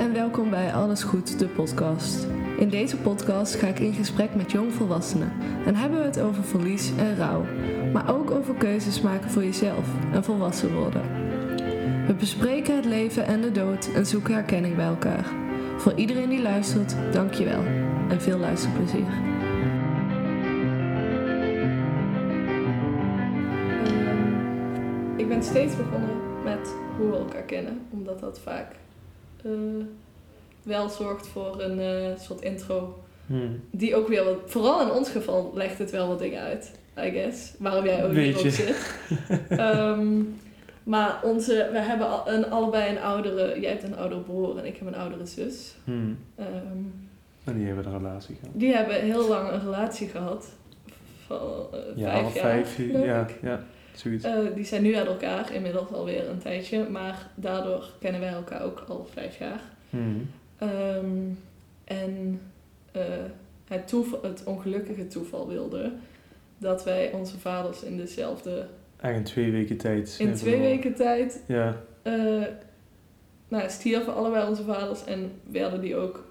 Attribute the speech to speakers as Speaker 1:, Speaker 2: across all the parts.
Speaker 1: en welkom bij Alles Goed, de podcast. In deze podcast ga ik in gesprek met jongvolwassenen en hebben we het over verlies en rouw, maar ook over keuzes maken voor jezelf en volwassen worden. We bespreken het leven en de dood en zoeken herkenning bij elkaar. Voor iedereen die luistert, dankjewel en veel luisterplezier. Ehm, ik ben steeds begonnen met hoe we elkaar kennen, omdat dat vaak eh, wel zorgt voor een eh, soort intro.
Speaker 2: Hmm.
Speaker 1: Die ook weer wat, vooral in ons geval legt het wel wat dingen uit, I guess. Waarom jij ook
Speaker 2: Beetje.
Speaker 1: hierop zit. Ehm, maar onze, we hebben al een, allebei een oudere, jij hebt een oudere broer en ik heb een oudere zus.
Speaker 2: Hmm.
Speaker 1: Ehm,
Speaker 2: En die hebben een relatie gehad.
Speaker 1: die hebben heel lang een relatie gehad. Van eh,
Speaker 2: Ja,
Speaker 1: vijf jaar.
Speaker 2: vijf, ja, ja,
Speaker 1: Eh, die zijn nu uit elkaar, inmiddels alweer een tijdje. Maar daardoor kennen wij elkaar ook al vijf jaar.
Speaker 2: Hmm.
Speaker 1: Ehm, en eh, het, toeval, het ongelukkige toeval wilde dat wij onze vaders in dezelfde...
Speaker 2: Eigenlijk in twee weken tijd.
Speaker 1: In twee weken tijd
Speaker 2: Ja,
Speaker 1: eh nou, stierven allebei onze vaders en werden die ook...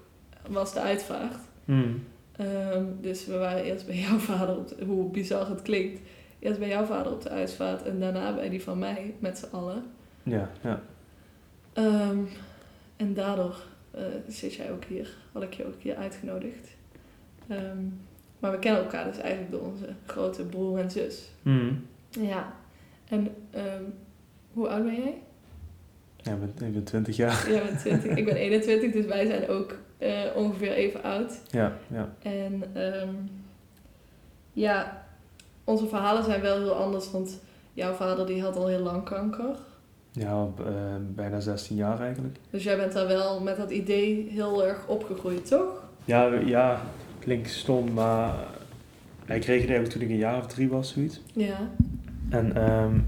Speaker 1: was de uitvaart.
Speaker 2: Hmm.
Speaker 1: Ehm, dus we waren eerst bij jouw vader, hoe bizar het klinkt. Eerst bij jouw vader op de uitvaart en daarna bij die van mij met z'n allen.
Speaker 2: ja, ja.
Speaker 1: Ehm, en daardoor eh, zit jij ook hier, had ik je ook hier uitgenodigd. Ehm, maar we kennen elkaar dus eigenlijk door onze grote broer en zus.
Speaker 2: Hmm.
Speaker 1: Ja. En ehm, hoe oud ben jij?
Speaker 2: Ja, ik ben, ik ben 20 jaar.
Speaker 1: Jij bent 20, ik ben 21, dus wij zijn ook eh, ongeveer even oud.
Speaker 2: Ja, ja.
Speaker 1: En ehm, ja, onze verhalen zijn wel heel anders, want jouw vader die had al heel lang kanker.
Speaker 2: Ja, eh, bijna 16 jaar eigenlijk.
Speaker 1: Dus jij bent daar wel met dat idee heel erg opgegroeid, toch?
Speaker 2: Ja, ja, klinkt stom, maar hij kreeg het eigenlijk toen ik een jaar of drie was, zoiets.
Speaker 1: Ja.
Speaker 2: En ehm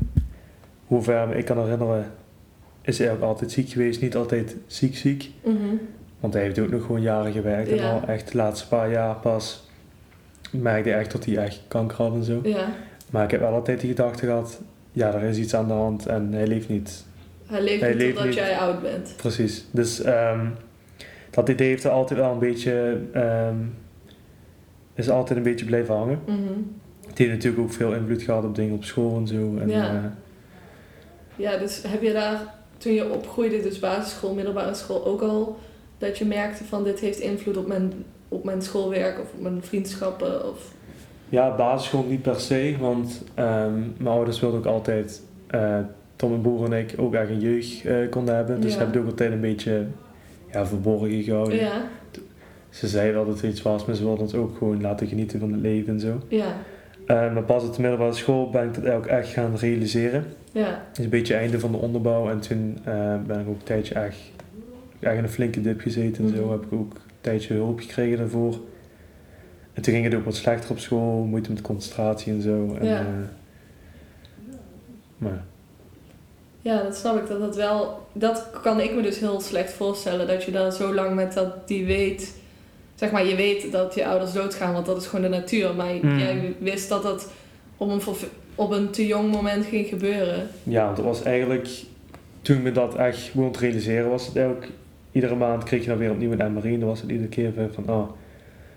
Speaker 2: hoe ver me ik kan herinneren, is hij ook altijd ziek geweest. Niet altijd ziek ziek.
Speaker 1: Mhm.
Speaker 2: Want hij heeft ook nog gewoon jaren gewerkt. En al echt de laatste paar jaar pas merkte echt dat hij echt kanker had en zo.
Speaker 1: Ja.
Speaker 2: Maar ik heb wel altijd die gedachte gehad, ja, er is iets aan de hand en hij leeft niet.
Speaker 1: Hij leeft
Speaker 2: Hij leeft
Speaker 1: totdat jij oud bent.
Speaker 2: Precies. Dus ehm, dat idee heeft er altijd wel een beetje, ehm, is altijd een beetje blijven hangen.
Speaker 1: Mhm.
Speaker 2: Het heeft natuurlijk ook veel invloed gehad op dingen op school en zo. En,
Speaker 1: Ja.
Speaker 2: eh,
Speaker 1: Ja, dus heb je daar toen je opgroeide, dus basisschool, middelbare school, ook al dat je merkte van dit heeft invloed op mijn, op mijn schoolwerk of op mijn vriendschappen? Of...
Speaker 2: Ja, basisschool niet per se, want ehm, mijn ouders wilden ook altijd, eh Tom, mijn broer en ik, ook echt een jeugd eh, konden hebben. Dus
Speaker 1: Ja.
Speaker 2: hebben het ook altijd een beetje ja, verborgen gehouden.
Speaker 1: Ja,
Speaker 2: Ze zeiden wel dat het iets was, maar ze wilden ons ook gewoon laten genieten van het leven en zo.
Speaker 1: ja,
Speaker 2: Eh, maar pas op de middelbare school ben ik dat ook echt gaan realiseren.
Speaker 1: ja.
Speaker 2: Het is een beetje het einde van de onderbouw en toen ben ik ook een tijdje echt, echt in een flinke dip gezeten en zo.
Speaker 1: Mhm.
Speaker 2: Heb ik ook tijdje hulp gekregen daarvoor. En toen ging het ook wat slechter op school, moeite met concentratie en zo. En,
Speaker 1: Ja.
Speaker 2: eh, maar
Speaker 1: Ja, dat snap ik. Dat, dat, wel, dat kan ik me dus heel slecht voorstellen. Dat je dan zo lang met dat die weet... Zeg maar, je weet dat je ouders doodgaan, want dat is gewoon de natuur. Maar
Speaker 2: Mm.
Speaker 1: jij wist dat dat op een, op een te jong moment ging gebeuren.
Speaker 2: ja, want het was eigenlijk, toen ik me dat echt gewoon te realiseren was, het ook, iedere maand kreeg je dan weer opnieuw een MRI. En dan was het iedere keer weer van, oh,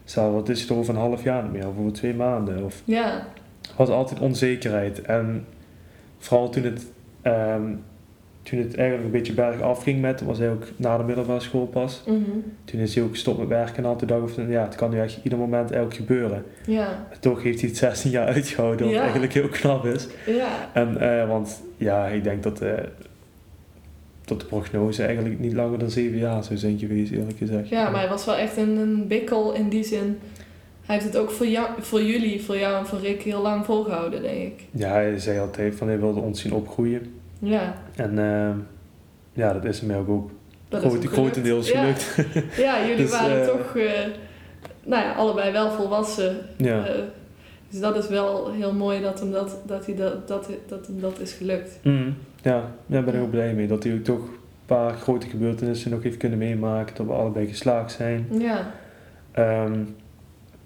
Speaker 2: zal, wat is het over een half jaar meer, of over twee maanden? Of
Speaker 1: Ja,
Speaker 2: was altijd onzekerheid. En vooral toen het, ehm, toen het eigenlijk een beetje bergaf ging met, was hij ook na de middelbare school pas.
Speaker 1: mhm.
Speaker 2: Toen is hij ook gestopt met werken en de dag van, ja, het kan nu echt ieder moment elk gebeuren.
Speaker 1: ja,
Speaker 2: toch heeft hij het 16 jaar uitgehouden, wat
Speaker 1: Ja.
Speaker 2: eigenlijk heel knap is.
Speaker 1: ja.
Speaker 2: En, eh, want ja, ik denk dat, eh, dat de prognose eigenlijk niet langer dan 7 jaar zou zijn geweest, eerlijk gezegd.
Speaker 1: Ja, maar hij was wel echt een, een bikkel in die zin. Hij heeft het ook voor, jou, voor jullie, voor jou en voor Rick heel lang volgehouden, denk ik.
Speaker 2: Ja, hij zei altijd van hij wilde ons zien opgroeien.
Speaker 1: Ja,
Speaker 2: En eh, ja, dat is hem ook, ook
Speaker 1: dat
Speaker 2: groot, grotendeels
Speaker 1: gelukt.
Speaker 2: gelukt.
Speaker 1: Ja, jullie
Speaker 2: Dus,
Speaker 1: waren
Speaker 2: eh,
Speaker 1: toch, eh, nou ja, allebei wel volwassen.
Speaker 2: Ja.
Speaker 1: Eh, dus dat is wel heel mooi dat hem dat, dat, hij dat, dat, dat, hem dat is gelukt.
Speaker 2: Mm, ja, daar ben ik ook blij mee. Dat hij ook toch een paar grote gebeurtenissen nog heeft kunnen meemaken. Dat we allebei geslaagd zijn.
Speaker 1: Ja,
Speaker 2: Ehm,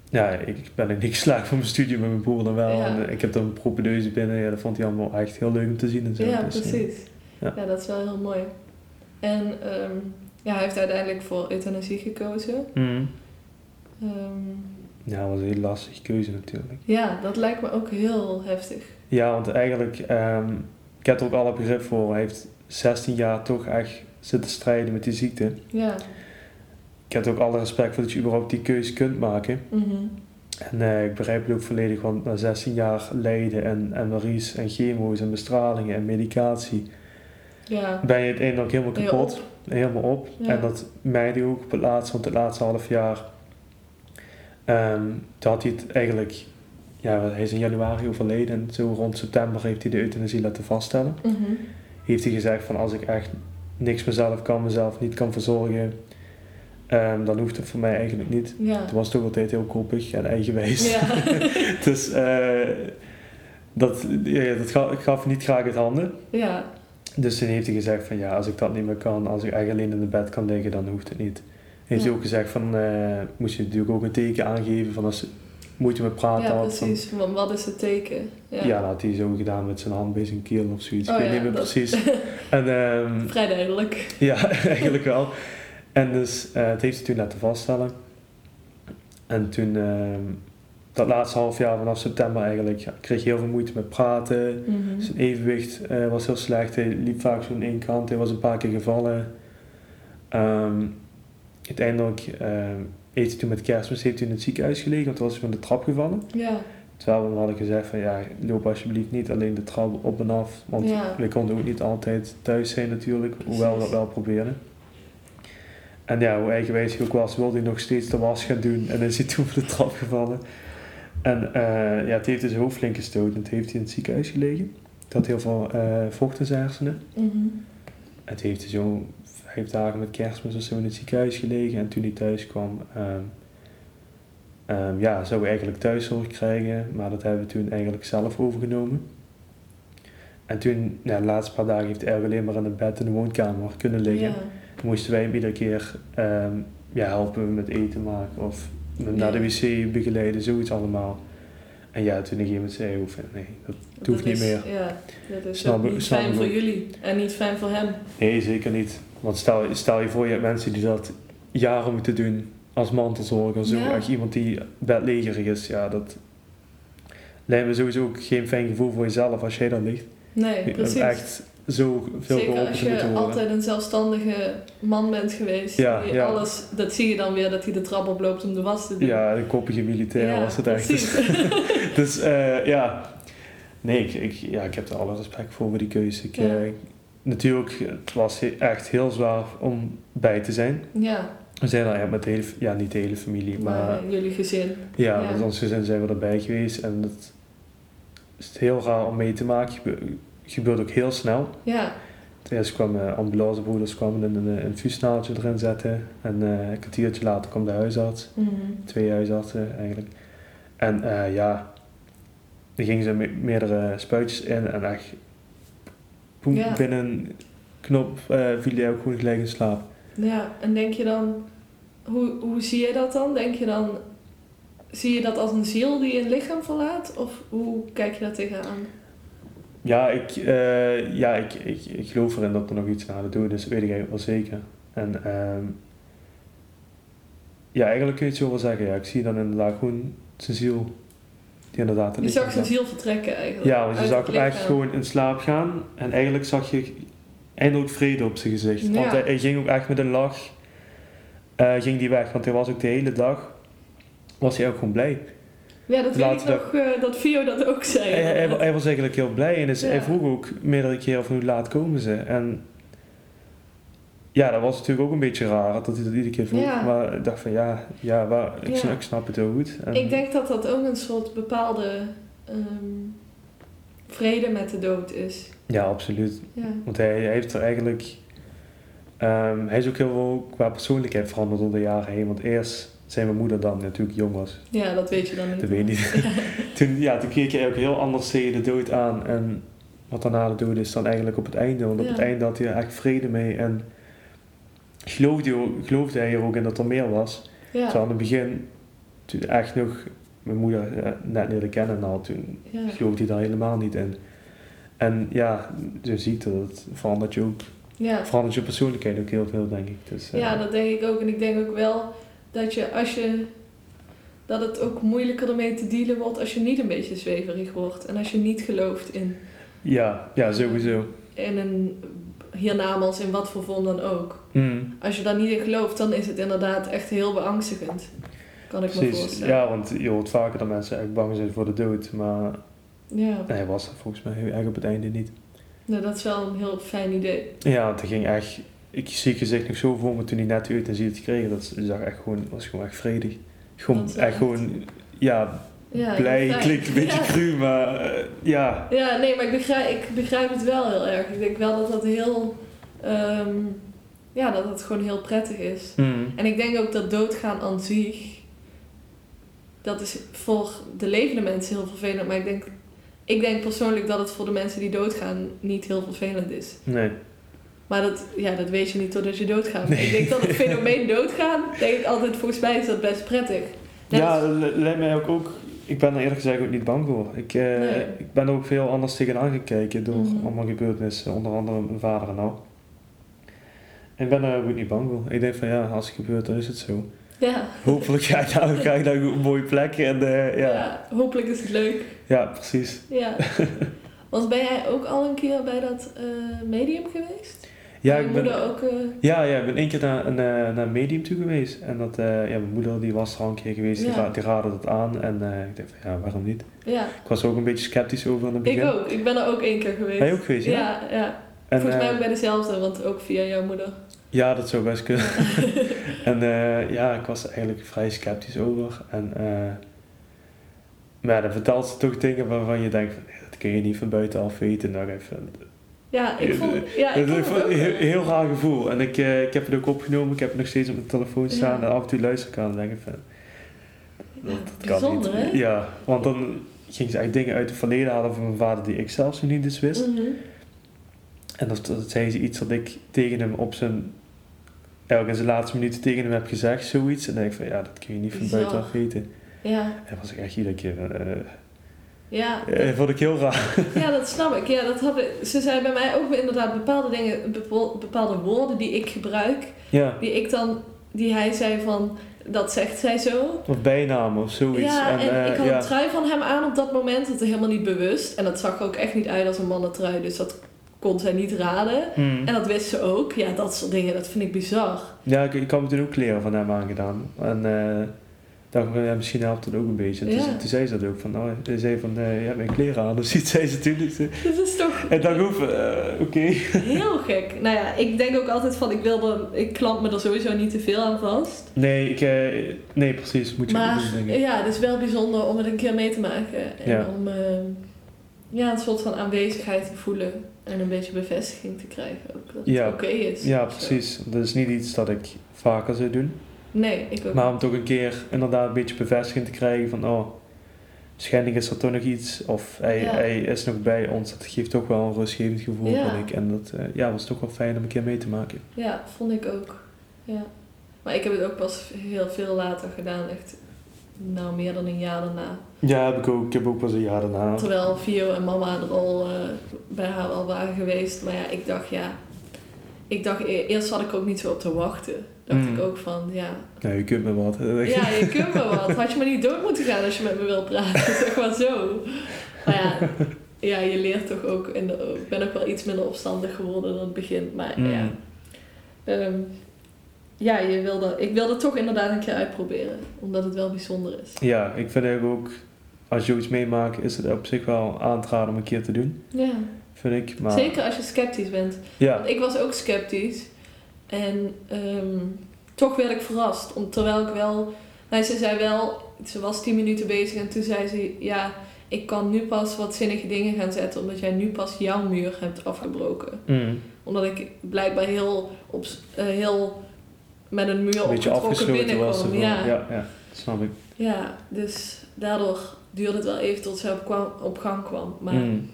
Speaker 2: ja, ik ben niet geslaagd van mijn studie met mijn broer dan wel.
Speaker 1: Ja.
Speaker 2: En, eh, ik heb dan een propedeuse binnen. Ja, dat vond hij allemaal echt heel leuk om te zien en zo.
Speaker 1: ja
Speaker 2: Dus, eh,
Speaker 1: precies.
Speaker 2: ja.
Speaker 1: Ja. dat is wel heel mooi. En ehm, ja, hij heeft uiteindelijk voor euthanasie gekozen. Ehm,
Speaker 2: Ja, dat was een heel lastige keuze natuurlijk.
Speaker 1: ja, dat lijkt me ook heel heftig.
Speaker 2: Ja, want eigenlijk, ik heb er ook alle begrip voor. Hij heeft 16 jaar toch echt zitten strijden met die ziekte.
Speaker 1: Ja.
Speaker 2: Ik heb er ook alle respect voor dat je überhaupt die keuze kunt maken.
Speaker 1: Mhm.
Speaker 2: En eh, ik begrijp het ook volledig, want na 16 jaar lijden en, en MRI's en chemo's en bestralingen en medicatie,
Speaker 1: Ja.
Speaker 2: ben je uiteindelijk helemaal
Speaker 1: Ben je
Speaker 2: kapot.
Speaker 1: op?
Speaker 2: Helemaal op.
Speaker 1: Ja.
Speaker 2: En dat merkte ik ook op het laatste, want het laatste half jaar, ehm, toen had hij het eigenlijk, ja, hij is in januari overleden en zo rond september heeft hij de euthanasie laten vaststellen.
Speaker 1: Mhm.
Speaker 2: Heeft hij gezegd van als ik echt niks mezelf kan, mezelf niet kan verzorgen, ehm, dan hoeft het voor mij eigenlijk niet.
Speaker 1: Ja.
Speaker 2: Toen was het ook altijd heel koppig en eigenwijs.
Speaker 1: Ja.
Speaker 2: dus eh, dat, ja, dat gaf, gaf niet graag het handen.
Speaker 1: ja.
Speaker 2: Dus toen heeft hij gezegd van ja, als ik dat niet meer kan, als ik echt alleen in het bed kan liggen, dan hoeft het niet. Heeft hij ook gezegd van, eh, moest je natuurlijk ook een teken aangeven van als moeite met praten
Speaker 1: Ja,
Speaker 2: had. Van,
Speaker 1: precies. Want wat is het teken?
Speaker 2: ja. dat had hij zo gedaan met zijn hand bij zijn keel of zoiets.
Speaker 1: Oh
Speaker 2: ik weet
Speaker 1: ja,
Speaker 2: niet meer
Speaker 1: dat-
Speaker 2: precies. En ehm,
Speaker 1: Vrij duidelijk.
Speaker 2: ja, eigenlijk wel. En dus eh het heeft hij toen laten vaststellen. En toen, ehm, dat laatste half jaar vanaf september eigenlijk, ja, kreeg hij heel veel moeite met praten.
Speaker 1: Mhm.
Speaker 2: Zijn evenwicht eh, was heel slecht. Hij liep vaak zo aan één kant. Hij was een paar keer gevallen. Ehm, uiteindelijk heeft hij toen met kerstmis heeft hij in het ziekenhuis gelegen, want toen was hij van de trap gevallen.
Speaker 1: Ja.
Speaker 2: Terwijl we hem hadden gezegd van ja, loop alsjeblieft niet alleen de trap op en af. Want
Speaker 1: Ja.
Speaker 2: we konden ook niet altijd thuis zijn natuurlijk, hoewel we dat wel probeerden. En ja, hoe eigenwijs hij ook was, wilde hij nog steeds de was gaan doen. En is hij toen van de trap gevallen. En eh, ja, het heeft dus zijn hoofd flink gestoten. Het heeft hij in het ziekenhuis gelegen. Het had heel veel eh, vocht in zijn hersenen.
Speaker 1: Mhm.
Speaker 2: Het heeft hij zo vijf dagen met kerstmis of zo in het ziekenhuis gelegen. En toen hij thuis kwam, ehm, ja, zou hij eigenlijk thuiszorg krijgen. Maar dat hebben we toen eigenlijk zelf overgenomen. En toen, ja, de laatste paar dagen heeft hij alleen maar in het bed in de woonkamer kunnen liggen.
Speaker 1: Ja.
Speaker 2: Moesten wij hem iedere keer ehm, ja, helpen met eten maken of
Speaker 1: Ja.
Speaker 2: naar de wc begeleiden, zoiets allemaal. En ja, toen gegeven moment zei van, nee, dat hoeft niet meer.
Speaker 1: Ja, dat is
Speaker 2: Snap
Speaker 1: ook
Speaker 2: ik-
Speaker 1: niet
Speaker 2: snap
Speaker 1: fijn
Speaker 2: ik
Speaker 1: voor jullie en niet fijn voor hem.
Speaker 2: Nee, zeker niet. Want stel, stel je voor, je hebt mensen die dat jaren moeten doen als mantelzorger. Zo,
Speaker 1: Ja.
Speaker 2: echt iemand die bedlegerig is, ja, dat lijkt me sowieso ook geen fijn gevoel voor jezelf als jij daar ligt.
Speaker 1: Nee,
Speaker 2: Je
Speaker 1: precies.
Speaker 2: echt zo veel
Speaker 1: Zeker als je altijd een zelfstandige man bent geweest.
Speaker 2: Ja,
Speaker 1: die
Speaker 2: ja.
Speaker 1: Alles, dat zie je dan weer dat hij de trap oploopt om de was te doen.
Speaker 2: Ja, een koppige militair
Speaker 1: Ja,
Speaker 2: was het echt. Dus,
Speaker 1: precies.
Speaker 2: dus eh, ja, nee, ik, ik, ja, ik heb er alle respect voor voor die keuze. Ik,
Speaker 1: Ja.
Speaker 2: Eh, natuurlijk, het was he- echt heel zwaar om bij te zijn.
Speaker 1: ja,
Speaker 2: We zijn er ja, met de hele, ja, niet de hele familie, maar,
Speaker 1: maar jullie gezin.
Speaker 2: ja,
Speaker 1: ja.
Speaker 2: met ons gezin zijn we erbij geweest. En dat is heel raar om mee te maken. Gebe- gebeurt ook heel snel.
Speaker 1: Ja,
Speaker 2: Eerst kwamen ambulancebroeders kwamen een, een infuusnaaltje erin zetten. En eh, een kwartiertje later kwam de huisarts.
Speaker 1: mhm.
Speaker 2: Twee huisartsen eigenlijk. En eh, ja, er gingen ze me- meerdere spuitjes in en echt poem,
Speaker 1: Ja.
Speaker 2: binnen een knop eh, viel hij ook gewoon gelijk in slaap.
Speaker 1: ja. En denk je dan, hoe, hoe zie je dat dan? Denk je dan, zie je dat als een ziel die een lichaam verlaat? Of hoe kijk je daar tegenaan?
Speaker 2: Ja, ik, eh, ja ik, ik, ik geloof erin dat er nog iets na de dood is, weet ik eigenlijk wel zeker. En ehm, ja, eigenlijk kun je het zo wel zeggen. Ja, ik zie dan inderdaad gewoon zijn ziel inderdaad
Speaker 1: Je zag zijn ziel vertrekken eigenlijk.
Speaker 2: Ja, want je zag hem echt gewoon in slaap gaan. En eigenlijk zag je eindelijk vrede op zijn gezicht.
Speaker 1: Ja.
Speaker 2: Want hij, hij ging ook echt met een lach eh, ging die weg. Want hij was ook de hele dag, was hij ook gewoon blij.
Speaker 1: Ja, dat weet ik nog, eh, dat Vio dat ook zei.
Speaker 2: Hij, hij, hij was eigenlijk heel blij. En dus
Speaker 1: Ja.
Speaker 2: hij vroeg ook meerdere keren van hoe laat komen ze. En ja, dat was natuurlijk ook een beetje raar dat hij dat iedere keer vroeg.
Speaker 1: Ja.
Speaker 2: Maar ik dacht van ja, ja, waar, ik,
Speaker 1: Ja.
Speaker 2: Snap, ik snap het heel goed. En,
Speaker 1: Ik denk dat dat ook een soort bepaalde ehm, vrede met de dood is.
Speaker 2: Ja, absoluut.
Speaker 1: Ja,
Speaker 2: Want hij, hij heeft er eigenlijk. ehm, hij is ook heel veel qua persoonlijkheid veranderd door de jaren heen. Want eerst zijn mijn moeder dan natuurlijk jong was.
Speaker 1: ja dat weet je dan niet.
Speaker 2: Dat weet je niet. toen, ja, toen keek hij ook heel anders tegen de dood aan. En wat daarna de dood is dan eigenlijk op het einde. Want op het einde had hij er echt vrede mee. En geloofde, ook- geloofde hij er ook in dat er meer was.
Speaker 1: Ja,
Speaker 2: Terwijl in het begin, toen echt nog mijn moeder eh, net leren kennen had, toen
Speaker 1: ja.
Speaker 2: geloofde hij daar helemaal niet in. En ja, de ziekte, dat verandert je ook
Speaker 1: Ja.
Speaker 2: Verandert je persoonlijkheid ook heel veel, denk ik. Dus, eh,
Speaker 1: ja, dat denk ik ook. En ik denk ook wel dat je als je dat het ook moeilijker ermee te dealen wordt als je niet een beetje zweverig wordt. En als je niet gelooft in,
Speaker 2: ja, ja, sowieso.
Speaker 1: in een hiernamaals in wat voor vorm dan ook.
Speaker 2: Mm,
Speaker 1: Als je daar niet in gelooft, dan is het inderdaad echt heel beangstigend. Kan ik me voorstellen.
Speaker 2: Ja, want je hoort vaker dat mensen echt bang zijn voor de dood. Maar
Speaker 1: Ja.
Speaker 2: hij was dat volgens mij erg op het einde niet.
Speaker 1: Nou, dat is wel een heel fijn idee.
Speaker 2: Ja, want ging echt... Ik zie het gezicht nog zo voor me toen hij net uit en zie het gekregen. Dat zag echt gewoon, was gewoon echt vredig. Gewoon, echt
Speaker 1: echt-
Speaker 2: gewoon... Ja,
Speaker 1: Ja,
Speaker 2: blij. Klinkt een beetje
Speaker 1: Ja.
Speaker 2: cru, maar eh, ja.
Speaker 1: Ja, nee, maar ik begrijp, ik begrijp het wel heel erg. Ik denk wel dat dat heel... ehm, ja, dat het gewoon heel prettig is.
Speaker 2: Mm,
Speaker 1: En ik denk ook dat doodgaan aan zich... Dat is voor de levende mensen heel vervelend. Maar ik denk, ik denk persoonlijk dat het voor de mensen die doodgaan niet heel vervelend is.
Speaker 2: nee.
Speaker 1: Maar dat, ja, dat weet je niet totdat je doodgaat.
Speaker 2: Nee.
Speaker 1: Ik denk dat het fenomeen doodgaan, denk ik altijd, volgens mij is dat best prettig. Net
Speaker 2: Ja, dat lijkt mij ook, ook... Ik ben er eerlijk gezegd ook niet bang voor. Ik, eh,
Speaker 1: Nee.
Speaker 2: ik ben er ook veel anders tegenaan gekeken door
Speaker 1: Mhm.
Speaker 2: allemaal gebeurtenissen. Onder andere mijn vader en al. Ik ben er ook niet bang voor. Ik denk van ja, als het gebeurt, dan is het zo.
Speaker 1: ja.
Speaker 2: Hopelijk ga ik daar, ga ik naar een mooie plek. En eh, ja.
Speaker 1: Ja. hopelijk is het leuk.
Speaker 2: ja, precies.
Speaker 1: Ja. Want ben jij ook al een keer bij dat eh, medium geweest?
Speaker 2: Ja, ik ben,
Speaker 1: moeder ook... eh,
Speaker 2: ja, ja, ik ben één keer naar een, naar medium toe geweest. En dat, eh, ja, mijn moeder die was er al een keer geweest, die,
Speaker 1: Ja.
Speaker 2: ra- die raadde dat aan. En eh, ik dacht van ja, waarom niet?
Speaker 1: ja,
Speaker 2: Ik was er ook een beetje sceptisch over in het begin.
Speaker 1: ik ook. Ik ben er ook één keer geweest.
Speaker 2: Ben je ook geweest, ja?
Speaker 1: Ja, ja.
Speaker 2: En,
Speaker 1: Volgens mij ook bij dezelfde, want ook via jouw moeder.
Speaker 2: Ja, dat zou best kunnen. en ja, ik was er eigenlijk vrij sceptisch over. En, maar dan vertelt ze toch dingen waarvan je denkt, van, dat kun je niet van buitenaf weten. Nou, even,
Speaker 1: Ja, ik vond, ja, ik
Speaker 2: dat
Speaker 1: vond
Speaker 2: is
Speaker 1: het ook...
Speaker 2: een heel, heel raar gevoel. En ik, eh, ik heb het ook opgenomen, ik heb het nog steeds op mijn telefoon staan.
Speaker 1: Ja.
Speaker 2: En af en toe luister ik aan en denk ik van,
Speaker 1: Ja,
Speaker 2: dat kan
Speaker 1: bijzonder,
Speaker 2: niet.
Speaker 1: hè?
Speaker 2: Ja, want dan ging ze eigenlijk dingen uit het verleden halen van mijn vader die ik zelfs nog niet eens wist.
Speaker 1: Mhm.
Speaker 2: En dat, dat zei ze iets dat ik tegen hem op zijn... In zijn laatste minuten tegen hem heb gezegd, zoiets. En dan denk ik van, ja, dat kun je niet van buitenaf weten.
Speaker 1: Ja,
Speaker 2: En dat was ik echt iedere keer... eh
Speaker 1: ja.
Speaker 2: eh, vond ik heel raar.
Speaker 1: Ja, dat snap ik. Ja, dat hadden, ze zei bij mij ook inderdaad bepaalde dingen, bepaalde woorden die ik gebruik,
Speaker 2: Ja,
Speaker 1: die ik dan, die hij zei van, dat zegt zij zo.
Speaker 2: of bijnamen of zoiets.
Speaker 1: Ja, en,
Speaker 2: eh,
Speaker 1: ik had
Speaker 2: ja.
Speaker 1: een trui van hem aan op dat moment, dat helemaal niet bewust. En dat zag er ook echt niet uit als een mannentrui, dus dat kon zij niet raden.
Speaker 2: Hmm.
Speaker 1: En dat wist ze ook. Ja, dat soort dingen, dat vind ik bizar.
Speaker 2: Ja, ik, ik had me toen ook kleren van hem aangedaan. En eh dacht van, ja, misschien helpt dat ook een beetje. En toen,
Speaker 1: Ja.
Speaker 2: toen zei ze dat ook van, nou, hij zei van, eh, ja, mijn kleren aan. Dus iets zei ze toen. Dus, eh,
Speaker 1: Dat is toch
Speaker 2: en dan hoef eh oké.
Speaker 1: heel gek. Nou ja, ik denk ook altijd van, ik wilde, ik klamp me er sowieso niet te veel aan vast.
Speaker 2: Nee, ik, eh, nee, precies. Moet je
Speaker 1: Maar
Speaker 2: niet doen, denk ik.
Speaker 1: ja, het is wel bijzonder om het een keer mee te maken. En
Speaker 2: Ja.
Speaker 1: om eh, ja, een soort van aanwezigheid te voelen. En een beetje bevestiging te krijgen ook. Dat
Speaker 2: Ja.
Speaker 1: het oké is.
Speaker 2: Ja, precies. Dat is niet iets dat ik vaker zou doen.
Speaker 1: Nee, ik ook
Speaker 2: Maar om toch een keer inderdaad een beetje bevestiging te krijgen van, oh, schending is er toch nog iets. Of hij,
Speaker 1: Ja.
Speaker 2: hij is nog bij ons. Dat geeft toch wel een rustgevend gevoel,
Speaker 1: Ja.
Speaker 2: ik. En dat eh, ja, was toch wel fijn om een keer mee te maken.
Speaker 1: Ja, vond ik ook. Ja. Maar ik heb het ook pas heel veel later gedaan. Echt, nou, meer dan een jaar daarna.
Speaker 2: Ja, heb ik ook. Ik heb ook pas een jaar daarna.
Speaker 1: Terwijl Vio en mama er al eh, bij haar al waren geweest. Maar ja, ik dacht, ja... Ik dacht, e- eerst had ik ook niet zo op te wachten. Dacht
Speaker 2: Mm.
Speaker 1: ik ook van, ja,
Speaker 2: Nou, je kunt me wat.
Speaker 1: Ja, je kunt wel wat. Had je maar niet dood moeten gaan als je met me wil praten. Zeg maar zo. Maar ja, ja, je leert toch ook. In de, ik ben ook wel iets minder opstandig geworden dan het begin. Maar
Speaker 2: Mm.
Speaker 1: ja. Ehm, ja, je wilde, ik wilde het toch inderdaad een keer uitproberen. Omdat het wel bijzonder is.
Speaker 2: Ja, ik vind eigenlijk ook, als je iets meemaakt, is het op zich wel aan te raden om een keer te doen.
Speaker 1: Ja,
Speaker 2: Vind ik. Maar,
Speaker 1: zeker als je sceptisch bent.
Speaker 2: Ja,
Speaker 1: Want ik was ook sceptisch. En ehm, toch werd ik verrast. Om, terwijl ik wel... Nou, ze zei wel... Ze was tien minuten bezig en toen zei ze... Ja, ik kan nu pas wat zinnige dingen gaan zetten... omdat jij nu pas jouw muur hebt afgebroken.
Speaker 2: mm,
Speaker 1: Omdat ik blijkbaar heel, op, eh, heel met een muur
Speaker 2: een beetje
Speaker 1: opgetrokken binnenkwam. Ja.
Speaker 2: ja, ja, snap ik.
Speaker 1: ja, dus daardoor duurde het wel even tot ze op, kwam, op gang kwam. Maar
Speaker 2: Mm.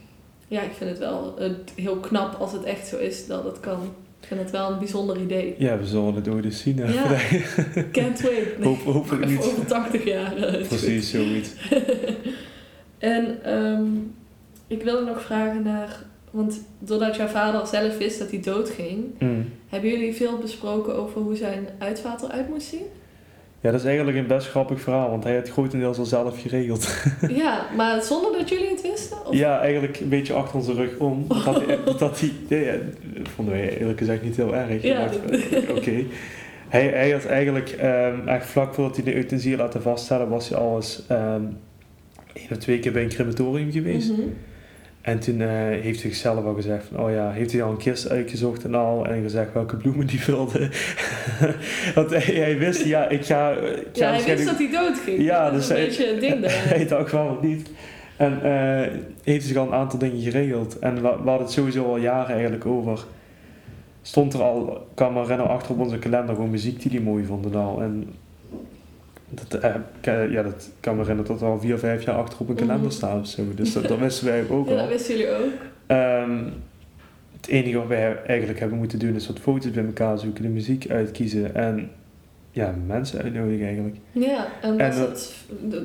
Speaker 1: ja, ik vind het wel eh, heel knap als het echt zo is dat het kan. Ik vind het wel een bijzonder idee.
Speaker 2: Ja, we zullen het ooit eens zien.
Speaker 1: Ja. Can't wait. Nee,
Speaker 2: Hoop, hopelijk niet.
Speaker 1: Over 80 jaar. eh,
Speaker 2: Precies, zoiets.
Speaker 1: en ehm, ik wilde nog vragen naar want doordat jouw vader zelf wist dat hij doodging,
Speaker 2: Mm.
Speaker 1: hebben jullie veel besproken over hoe zijn uitvaart eruit moest zien?
Speaker 2: Ja, dat is eigenlijk een best grappig verhaal, want hij had het grotendeels al zelf geregeld.
Speaker 1: ja, maar zonder dat jullie het wisten? Of?
Speaker 2: Ja, eigenlijk een beetje achter onze rug om. Dat hij, dat hij, ja, ja, dat vonden wij eerlijk gezegd niet heel erg.
Speaker 1: Ja, dat-
Speaker 2: Oké. Hij, hij had eigenlijk, ehm, echt vlak voordat hij de euthanasie laten vaststellen, was hij al eens ehm één of twee keer bij een crematorium geweest.
Speaker 1: Mhm.
Speaker 2: En toen eh, heeft hij zichzelf al gezegd van, oh ja, heeft hij al een kist uitgezocht en al. En gezegd welke bloemen die wilde. Want hij, hij wist, ja, ik ga... Ik ga
Speaker 1: Ja, hij wist dat hij doodging.
Speaker 2: Ja,
Speaker 1: dat is
Speaker 2: dus
Speaker 1: een
Speaker 2: hij-
Speaker 1: beetje een ding daar.
Speaker 2: hij dacht wel niet. En eh, heeft zich al een aantal dingen geregeld. En we, we hadden het sowieso al jaren eigenlijk over. Stond er al, ik me herinneren, achter op onze kalender gewoon muziek die hij mooi vonden al. En dat, eh, eh, ja, dat kan me herinneren dat er al vier, vijf jaar achter op een kalender
Speaker 1: Mhm.
Speaker 2: staat of zo. Dus dat, dat wisten wij ook
Speaker 1: Ja,
Speaker 2: al.
Speaker 1: dat wisten jullie ook.
Speaker 2: Ehm, het enige wat wij eigenlijk hebben moeten doen is wat foto's bij elkaar zoeken, de muziek uitkiezen en ja, mensen uitnodigen eigenlijk.
Speaker 1: Ja, en
Speaker 2: dat-
Speaker 1: het,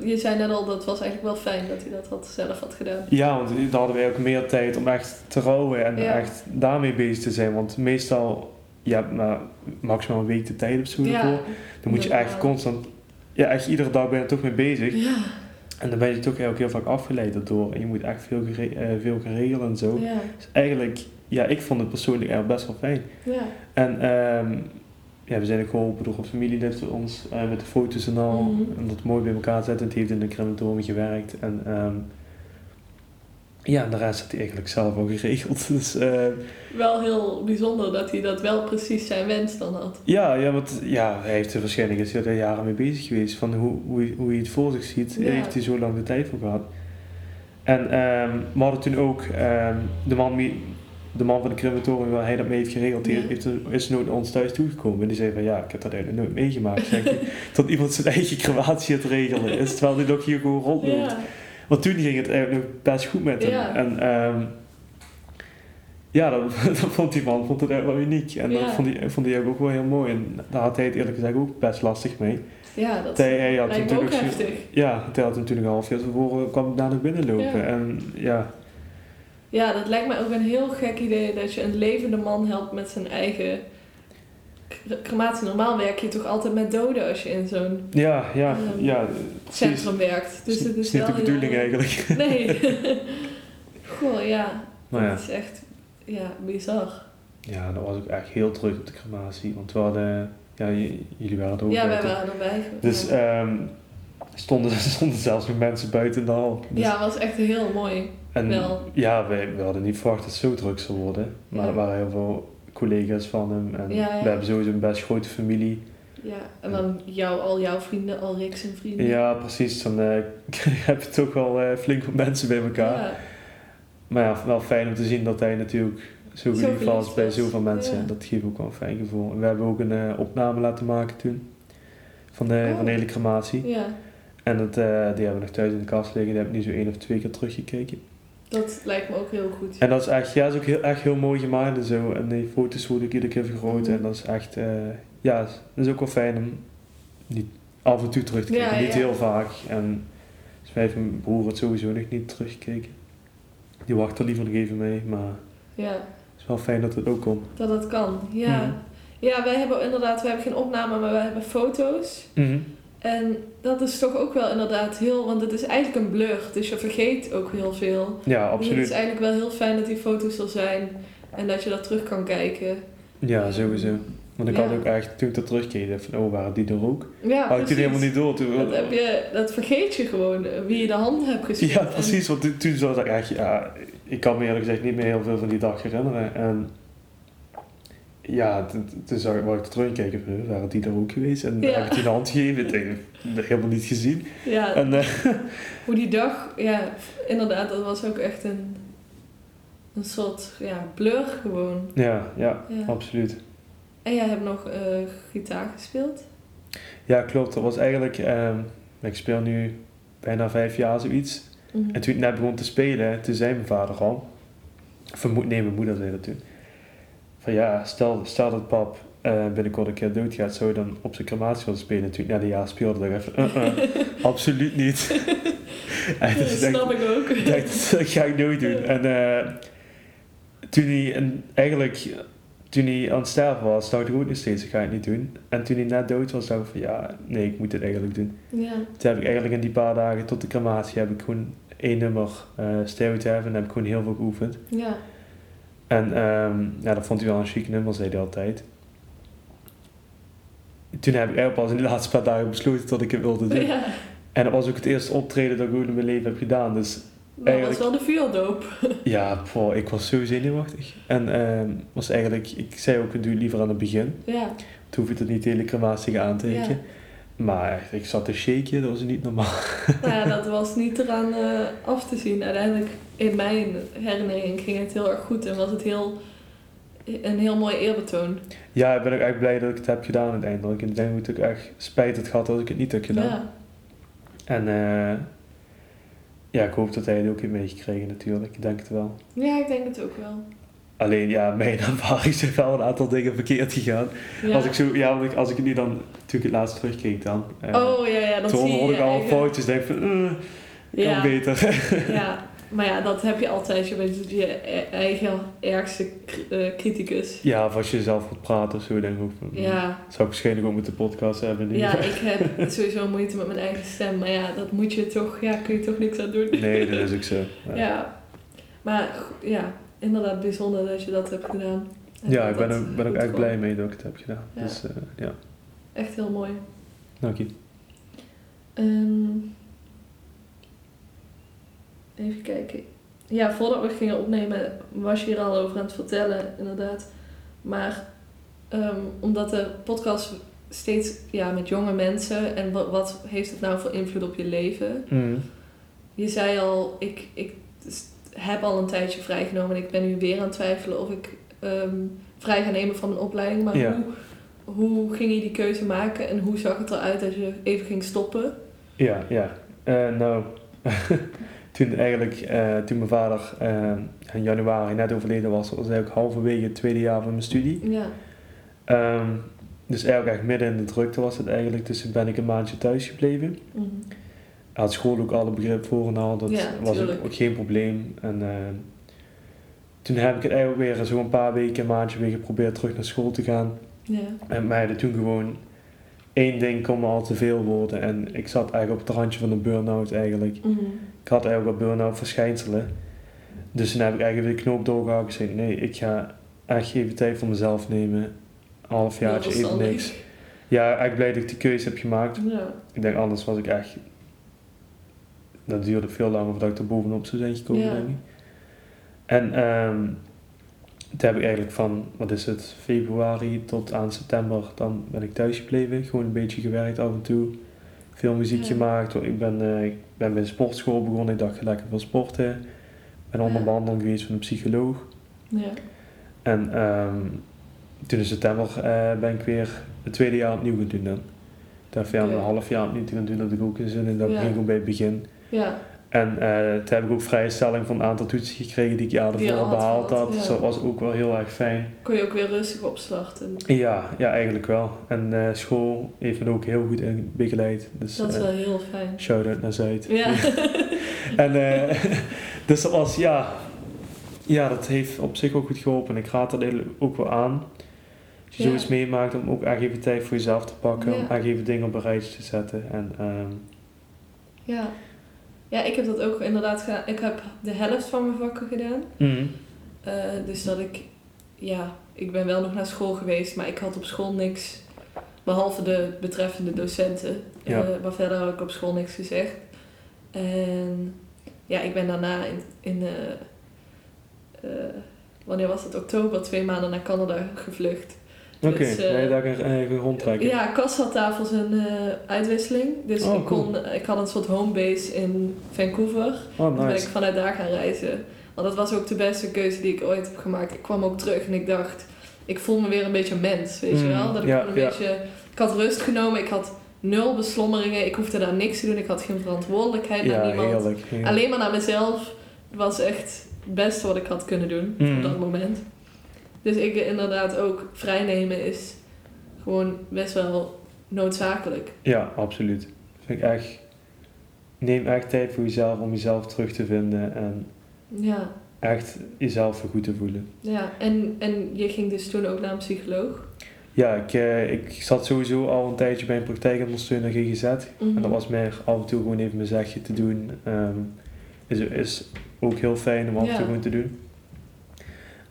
Speaker 1: je zei net al, dat was eigenlijk wel fijn dat hij dat had, zelf had gedaan.
Speaker 2: Ja, want dan hadden wij ook meer tijd om echt te rouwen en
Speaker 1: Ja.
Speaker 2: echt daarmee bezig te zijn. Want meestal, je hebt maar maximaal een week de tijd of zo ervoor. Dan moet je echt constant, ja, echt iedere dag ben je er toch mee bezig.
Speaker 1: Ja,
Speaker 2: En dan ben je toch ook heel vaak afgeleid daardoor. En je moet echt veel, gere- eh, veel gaan regelen en zo.
Speaker 1: ja,
Speaker 2: Dus eigenlijk, ja, ik vond het persoonlijk eigenlijk best wel fijn.
Speaker 1: ja.
Speaker 2: En ehm, ja, we zijn ook geholpen door een familielid van ons eh, met de foto's en al.
Speaker 1: Mhm.
Speaker 2: En dat mooi bij elkaar zetten. Het heeft in de crematorium gewerkt. En ehm, ja, en de rest had hij eigenlijk zelf al geregeld. Dus eh,
Speaker 1: Wel heel bijzonder dat hij dat wel precies zijn wens dan had.
Speaker 2: ja, ja, want ja, hij heeft er waarschijnlijk is hij er jaren mee bezig geweest. Van hoe, hoe, hoe hij het voor zich ziet,
Speaker 1: Ja.
Speaker 2: Heeft hij zo lang de tijd voor gehad. En ehm, we hadden toen ook ehm, de man de man van de crematorium waar hij dat mee heeft geregeld, die
Speaker 1: Ja.
Speaker 2: heeft, is nooit naar ons thuis toegekomen. En die zei van ja, ik heb dat eigenlijk nooit meegemaakt. Zeg dat iemand zijn eigen crematie het regelen is, terwijl hij nog hier gewoon rondloopt.
Speaker 1: Ja,
Speaker 2: Want toen ging het eigenlijk best goed met hem.
Speaker 1: Ja.
Speaker 2: En ehm, ja, dat, dat vond die man vond het echt wel uniek. En dat vond hij, vond hij ook wel heel mooi. En daar had hij het eerlijk gezegd ook best lastig mee.
Speaker 1: ja dat
Speaker 2: Hij, hij had
Speaker 1: lijkt ook heftig.
Speaker 2: Ja, hij had hem natuurlijk een half jaar tevoren kwam daar nog binnenlopen.
Speaker 1: Ja.
Speaker 2: En ja,
Speaker 1: Ja, dat lijkt me ook een heel gek idee dat je een levende man helpt met zijn eigen crematie. Normaal werk je toch altijd met doden als je in zo'n
Speaker 2: ja, ja,
Speaker 1: Ehm,
Speaker 2: ja
Speaker 1: centrum werkt. Dus
Speaker 2: is,
Speaker 1: het is,
Speaker 2: is niet de bedoeling
Speaker 1: heel-
Speaker 2: eigenlijk.
Speaker 1: Nee. Goh, ja.
Speaker 2: Maar ja.
Speaker 1: Dat is echt ja, bizar.
Speaker 2: ja, dat was ook echt heel druk op de crematie. Want we hadden, ja, jullie waren er ook
Speaker 1: Ja, wij
Speaker 2: toch?
Speaker 1: waren erbij.
Speaker 2: Dus
Speaker 1: ja.
Speaker 2: ehm, stonden, stonden zelfs nog mensen buiten de hal. Dus-
Speaker 1: ja, was echt heel mooi.
Speaker 2: En
Speaker 1: Wel.
Speaker 2: ja, we, we hadden niet verwacht dat het zo druk zou worden. Maar
Speaker 1: Ja.
Speaker 2: er waren heel veel collega's van hem. En
Speaker 1: Ja, ja.
Speaker 2: we hebben sowieso een best grote familie.
Speaker 1: Ja, en dan jou, al jouw vrienden, al Rick zijn vrienden.
Speaker 2: Ja, precies. Dan eh, heb je toch wel eh, flink wat mensen bij elkaar.
Speaker 1: Ja,
Speaker 2: Maar ja, wel fijn om te zien dat hij natuurlijk zo geliefd was bij zoveel mensen.
Speaker 1: Ja.
Speaker 2: Dat geeft ook wel een fijn gevoel. En we hebben ook een eh, opname laten maken toen. Van de,
Speaker 1: Oh.
Speaker 2: van de hele crematie.
Speaker 1: ja,
Speaker 2: En dat, die hebben we nog thuis in de kast liggen. Die heb ik nu zo één of twee keer teruggekeken.
Speaker 1: Dat lijkt me ook heel goed.
Speaker 2: En dat is echt, ja, is ook heel, echt heel mooi gemaakt en zo. En die foto's worden ook iedere keer vergroot.
Speaker 1: Mhm.
Speaker 2: En dat is echt, eh, ja, dat is ook wel fijn om niet af en toe terug te kijken.
Speaker 1: Ja,
Speaker 2: niet
Speaker 1: ja.
Speaker 2: heel vaak. En dus wij mijn broer het sowieso nog niet teruggekeken. Die wacht er liever nog even mee. Maar
Speaker 1: Ja,
Speaker 2: het is wel fijn dat het ook kon.
Speaker 1: dat het kan. Ja.
Speaker 2: Mhm.
Speaker 1: ja, wij hebben inderdaad, we hebben geen opname, maar wij hebben foto's. En dat is toch ook wel inderdaad heel, want het is eigenlijk een blur, dus je vergeet ook heel veel.
Speaker 2: Ja,
Speaker 1: Dus het
Speaker 2: absoluut.
Speaker 1: is eigenlijk wel heel fijn dat die foto's er zijn en dat je dat terug kan kijken.
Speaker 2: Ja, sowieso. Want ik
Speaker 1: Ja.
Speaker 2: had ook echt, toen ik dat terugkeek, van, oh, waren die er ook?
Speaker 1: Ja,
Speaker 2: had ik toen helemaal niet door. Toen,
Speaker 1: Dat, heb je, dat vergeet je gewoon, eh, wie je de hand hebt geschud.
Speaker 2: Ja, precies. Want toen, toen was ik echt, ja, ik kan me eerlijk gezegd niet meer heel veel van die dag herinneren. En ja, toen- zag ik, waar ik waren die er ook geweest? En
Speaker 1: Ja.
Speaker 2: heb ik die de hand gegeven? Ik denk, dat helemaal niet gezien.
Speaker 1: En, ja,
Speaker 2: En eh,
Speaker 1: hoe die dag, ja, inderdaad, dat was ook echt een, een soort ja, blur gewoon.
Speaker 2: ja, ja,
Speaker 1: Ja.
Speaker 2: absoluut.
Speaker 1: En jij hebt nog eh, gitaar gespeeld?
Speaker 2: Ja, klopt. Dat was eigenlijk, ehm, ik speel nu bijna vijf jaar zoiets.
Speaker 1: Mhm.
Speaker 2: En toen ik net begon te spelen, toen zei mijn vader al, of nee, mijn moeder zei dat toen. Van ja, stel, stel dat pap eh, binnenkort een keer doodgaat, zou je dan op zijn crematie willen spelen? Ik net een jaar speelde, ik van, uh, uh, absoluut niet. en
Speaker 1: dat
Speaker 2: dus
Speaker 1: snap ik ook.
Speaker 2: dat ga ik nooit doen. En eh, toen hij en eigenlijk toen hij aan het sterven was, dacht ik ook nog steeds, ik ga het niet doen. En toen hij net dood was, dacht ik van ja, nee, ik moet dit eigenlijk doen.
Speaker 1: Ja.
Speaker 2: Toen heb ik eigenlijk in die paar dagen tot de crematie heb ik gewoon één nummer uh, Stairway to Heaven en heb ik gewoon heel veel geoefend.
Speaker 1: Ja.
Speaker 2: En um, ja, dat vond hij wel een chic nummer, zei hij altijd. Toen heb ik eigenlijk pas in de laatste paar dagen besloten dat ik het wilde doen.
Speaker 1: Ja.
Speaker 2: En dat was ook het eerste optreden dat ik ooit in mijn leven heb gedaan. Dus
Speaker 1: dat was wel de vuurdoop.
Speaker 2: ja, boah, ik was zo zenuwachtig. En uh, was eigenlijk, ik zei ook, ik doe liever aan het begin.
Speaker 1: Ja.
Speaker 2: Toen hoef je het niet hele crematie aan te. Ja. Maar ik zat te shaken, dat was niet normaal.
Speaker 1: Ja, dat was niet eraan uh, af te zien. Uiteindelijk, in mijn herinnering, ging het heel erg goed en was het heel, een heel mooi eerbetoon.
Speaker 2: Ja, ik ben ook echt blij dat ik het heb gedaan uiteindelijk. Ik denk dat ik echt spijt had gehad dat ik het niet heb gedaan.
Speaker 1: Ja.
Speaker 2: En uh, ja, ik hoop dat hij het ook heeft meegekregen natuurlijk. Ik denk het wel.
Speaker 1: Ja, ik denk het ook wel.
Speaker 2: Alleen ja, mijn ervaring zijn wel een aantal dingen verkeerd gegaan. Ja. Als ik zo, ja, ik, als ik het nu dan natuurlijk het laatst terugkeek dan.
Speaker 1: Uh, oh ja, ja, dat
Speaker 2: toen
Speaker 1: zie.
Speaker 2: Toen ik al foto's denk van, uh,
Speaker 1: ja.
Speaker 2: kan beter.
Speaker 1: ja, maar ja, dat heb je altijd. Je bent je eigen ergste uh, criticus.
Speaker 2: Ja, of als je zelf moet praten of zo, denk ik ook van,
Speaker 1: ja.
Speaker 2: Zou ik waarschijnlijk ook met de podcast hebben. Nu.
Speaker 1: Ja, ik heb sowieso moeite met mijn eigen stem. Maar ja, dat moet je toch, ja, kun je toch niks aan doen.
Speaker 2: Nee, dat is ook zo.
Speaker 1: Ja. ja. Maar ja, inderdaad bijzonder dat je dat hebt gedaan.
Speaker 2: En ja, ik ben, ook, ben ook echt blij mee dat ik het heb gedaan.
Speaker 1: Ja.
Speaker 2: Dus, uh, ja.
Speaker 1: Echt heel mooi.
Speaker 2: Dank je.
Speaker 1: Um, even kijken. Ja, voordat we gingen opnemen was je hier al over aan het vertellen, inderdaad. Maar um, omdat de podcast steeds ja, met jonge mensen en wat, wat heeft het nou voor invloed op je leven?
Speaker 2: Mm.
Speaker 1: Je zei al, ik, ik heb al een tijdje vrijgenomen en ik ben nu weer aan het twijfelen of ik um, vrij ga nemen van een opleiding. Maar
Speaker 2: Ja.
Speaker 1: hoe, hoe ging je die keuze maken en hoe zag het eruit als je even ging stoppen?
Speaker 2: Ja, ja. Eh, nou, toen eigenlijk, eh, toen mijn vader eh, in januari net overleden was, was eigenlijk halverwege het tweede jaar van mijn studie.
Speaker 1: Ja,
Speaker 2: Ehm, dus eigenlijk echt midden in de drukte was het eigenlijk, dus ben ik een maandje thuis gebleven.
Speaker 1: mhm.
Speaker 2: Had school ook alle begrip voor en al, dat
Speaker 1: Ja,
Speaker 2: was ook, geen probleem. En eh, toen heb ik het eigenlijk weer zo'n paar weken, een maandje weer geprobeerd terug naar school te gaan.
Speaker 1: ja,
Speaker 2: En mij hadden toen gewoon één ding kon me al te veel worden. En ik zat eigenlijk op het randje van een burn-out eigenlijk.
Speaker 1: mhm.
Speaker 2: Ik had eigenlijk al burn-out verschijnselen. Dus toen heb ik eigenlijk weer de knoop doorgehaald en gezegd, nee, ik ga echt even tijd voor mezelf nemen. Een halfjaartje, even niks. Ja, eigenlijk blij dat ik die keuze heb gemaakt.
Speaker 1: Ja,
Speaker 2: Ik denk anders was ik echt... Dat duurde veel langer voordat ik er bovenop zou zijn gekomen,
Speaker 1: Ja.
Speaker 2: denk ik. En ehm toen heb ik eigenlijk van, wat is het, februari tot aan september, dan ben ik thuis gebleven. Gewoon een beetje gewerkt af en toe. Veel muziek
Speaker 1: Ja.
Speaker 2: gemaakt. Ik ben, eh, ik ben bij een sportschool begonnen. Ik dacht, lekker veel sporten. Ik ben onder behandeling geweest van een psycholoog.
Speaker 1: ja,
Speaker 2: En ehm, toen in september eh, ben ik weer het tweede jaar opnieuw gaan doen dan. Ik ja,
Speaker 1: Oké.
Speaker 2: een half jaar opnieuw te gaan doen, dat ik ook in zin in. Dat
Speaker 1: Ja.
Speaker 2: ging gewoon bij het begin.
Speaker 1: Ja,
Speaker 2: En eh toen heb ik ook vrije stelling van een aantal toetsen gekregen die ik jaar ervoor
Speaker 1: al had
Speaker 2: behaald had.
Speaker 1: ja.
Speaker 2: Dus dat was ook wel heel erg fijn.
Speaker 1: kon je ook weer rustig opstarten.
Speaker 2: Ja, ja eigenlijk wel. En eh, school heeft me ook heel goed in begeleid. Dus
Speaker 1: Dat is
Speaker 2: eh,
Speaker 1: wel heel fijn.
Speaker 2: shout-out naar Zuid.
Speaker 1: Ja,
Speaker 2: En eh, dus dat was, ja, ja, dat heeft op zich ook goed geholpen. En ik raad dat ook wel aan. Als je
Speaker 1: Ja.
Speaker 2: zoiets meemaakt, om ook echt even tijd voor jezelf te pakken. Om
Speaker 1: Ja.
Speaker 2: echt even dingen op een rijtje te zetten. En ehm,
Speaker 1: ja. Ja, ik heb dat ook inderdaad gedaan. Ik heb de helft van mijn vakken gedaan.
Speaker 2: mm,
Speaker 1: Eh, dus dat ik, ja, ik ben wel nog naar school geweest, maar ik had op school niks, behalve de betreffende docenten.
Speaker 2: Ja.
Speaker 1: Eh, maar verder had ik op school niks gezegd. En ja, ik ben daarna in, in eh, wanneer was het? Oktober, twee maanden naar Canada gevlucht.
Speaker 2: Oké,
Speaker 1: Dus, eh,
Speaker 2: ben je daar een eigen rondtrekken?
Speaker 1: Ja, voor zijn eh, uitwisseling. Dus
Speaker 2: Oh,
Speaker 1: ik, kon, ik had een soort homebase in Vancouver.
Speaker 2: Oh,
Speaker 1: Toen ben ik
Speaker 2: nice.
Speaker 1: vanuit daar gaan reizen. Want dat was ook de beste keuze die ik ooit heb gemaakt. Ik kwam ook terug en ik dacht, ik voel me weer een beetje mens, weet je
Speaker 2: Mm,
Speaker 1: wel? Dat ik
Speaker 2: ja,
Speaker 1: een
Speaker 2: ja.
Speaker 1: beetje... Ik had rust genomen, ik had nul beslommeringen, ik hoefde daar niks te doen, ik had geen verantwoordelijkheid naar niemand.
Speaker 2: heerlijk. heerlijk.
Speaker 1: Alleen maar naar mezelf was echt het beste wat ik had kunnen doen
Speaker 2: Mm.
Speaker 1: op dat moment. Dus ik inderdaad ook vrijnemen is gewoon best wel noodzakelijk.
Speaker 2: Ja, absoluut. Vind ik echt. Neem echt tijd voor jezelf om jezelf terug te vinden. En
Speaker 1: Ja,
Speaker 2: echt jezelf goed te voelen.
Speaker 1: Ja, en, en je ging dus toen ook naar een psycholoog?
Speaker 2: Ja, ik, eh, ik zat sowieso al een tijdje bij een praktijkondersteuner GGZ.
Speaker 1: Mhm.
Speaker 2: En dat was meer af en toe gewoon even mijn zegje te doen. Ehm, is, is ook heel fijn om af en toe
Speaker 1: Ja.
Speaker 2: gewoon te doen.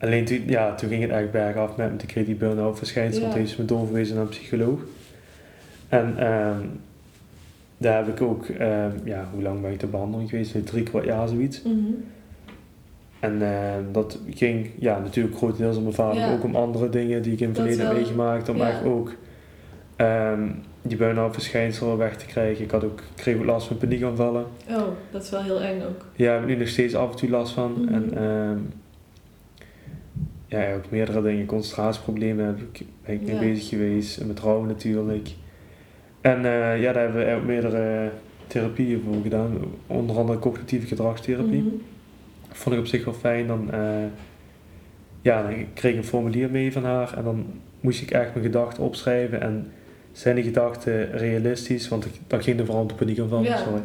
Speaker 2: Alleen toen, ja, toen ging het echt bergaf met me. Toen kreeg die burn-out verschijnsel.
Speaker 1: Ja.
Speaker 2: Toen ze me doorverwezen naar een psycholoog. En ehm, daar heb ik ook, ehm, ja, hoe lang ben ik te behandeling geweest? Drie kwart jaar zoiets.
Speaker 1: Mhm.
Speaker 2: En eh, dat ging ja, natuurlijk grotendeels om mijn vader,
Speaker 1: Ja.
Speaker 2: ook om andere dingen die ik in het verleden heb meegemaakt. Om
Speaker 1: Ja.
Speaker 2: echt ook ehm, die burn-out verschijnselen weg te krijgen. Ik had ook, kreeg ook last van paniekaanvallen.
Speaker 1: Oh, dat is wel heel eng ook.
Speaker 2: Ja, daar heb ik nu nog steeds af en toe last van.
Speaker 1: Mhm.
Speaker 2: En ehm, ja, ook meerdere dingen. Concentratieproblemen heb ik, ben ik mee
Speaker 1: Ja.
Speaker 2: bezig geweest. En met rouw natuurlijk. En eh, ja, daar hebben we ook meerdere therapieën voor gedaan. Onder andere cognitieve gedragstherapie.
Speaker 1: Mhm.
Speaker 2: Vond ik op zich wel fijn. Dan, eh, ja, dan kreeg ik een formulier mee van haar. En dan moest ik echt mijn gedachten opschrijven. En zijn die gedachten realistisch? Want ik, dat ging er vooral de paniek van.
Speaker 1: Ja.
Speaker 2: Sorry.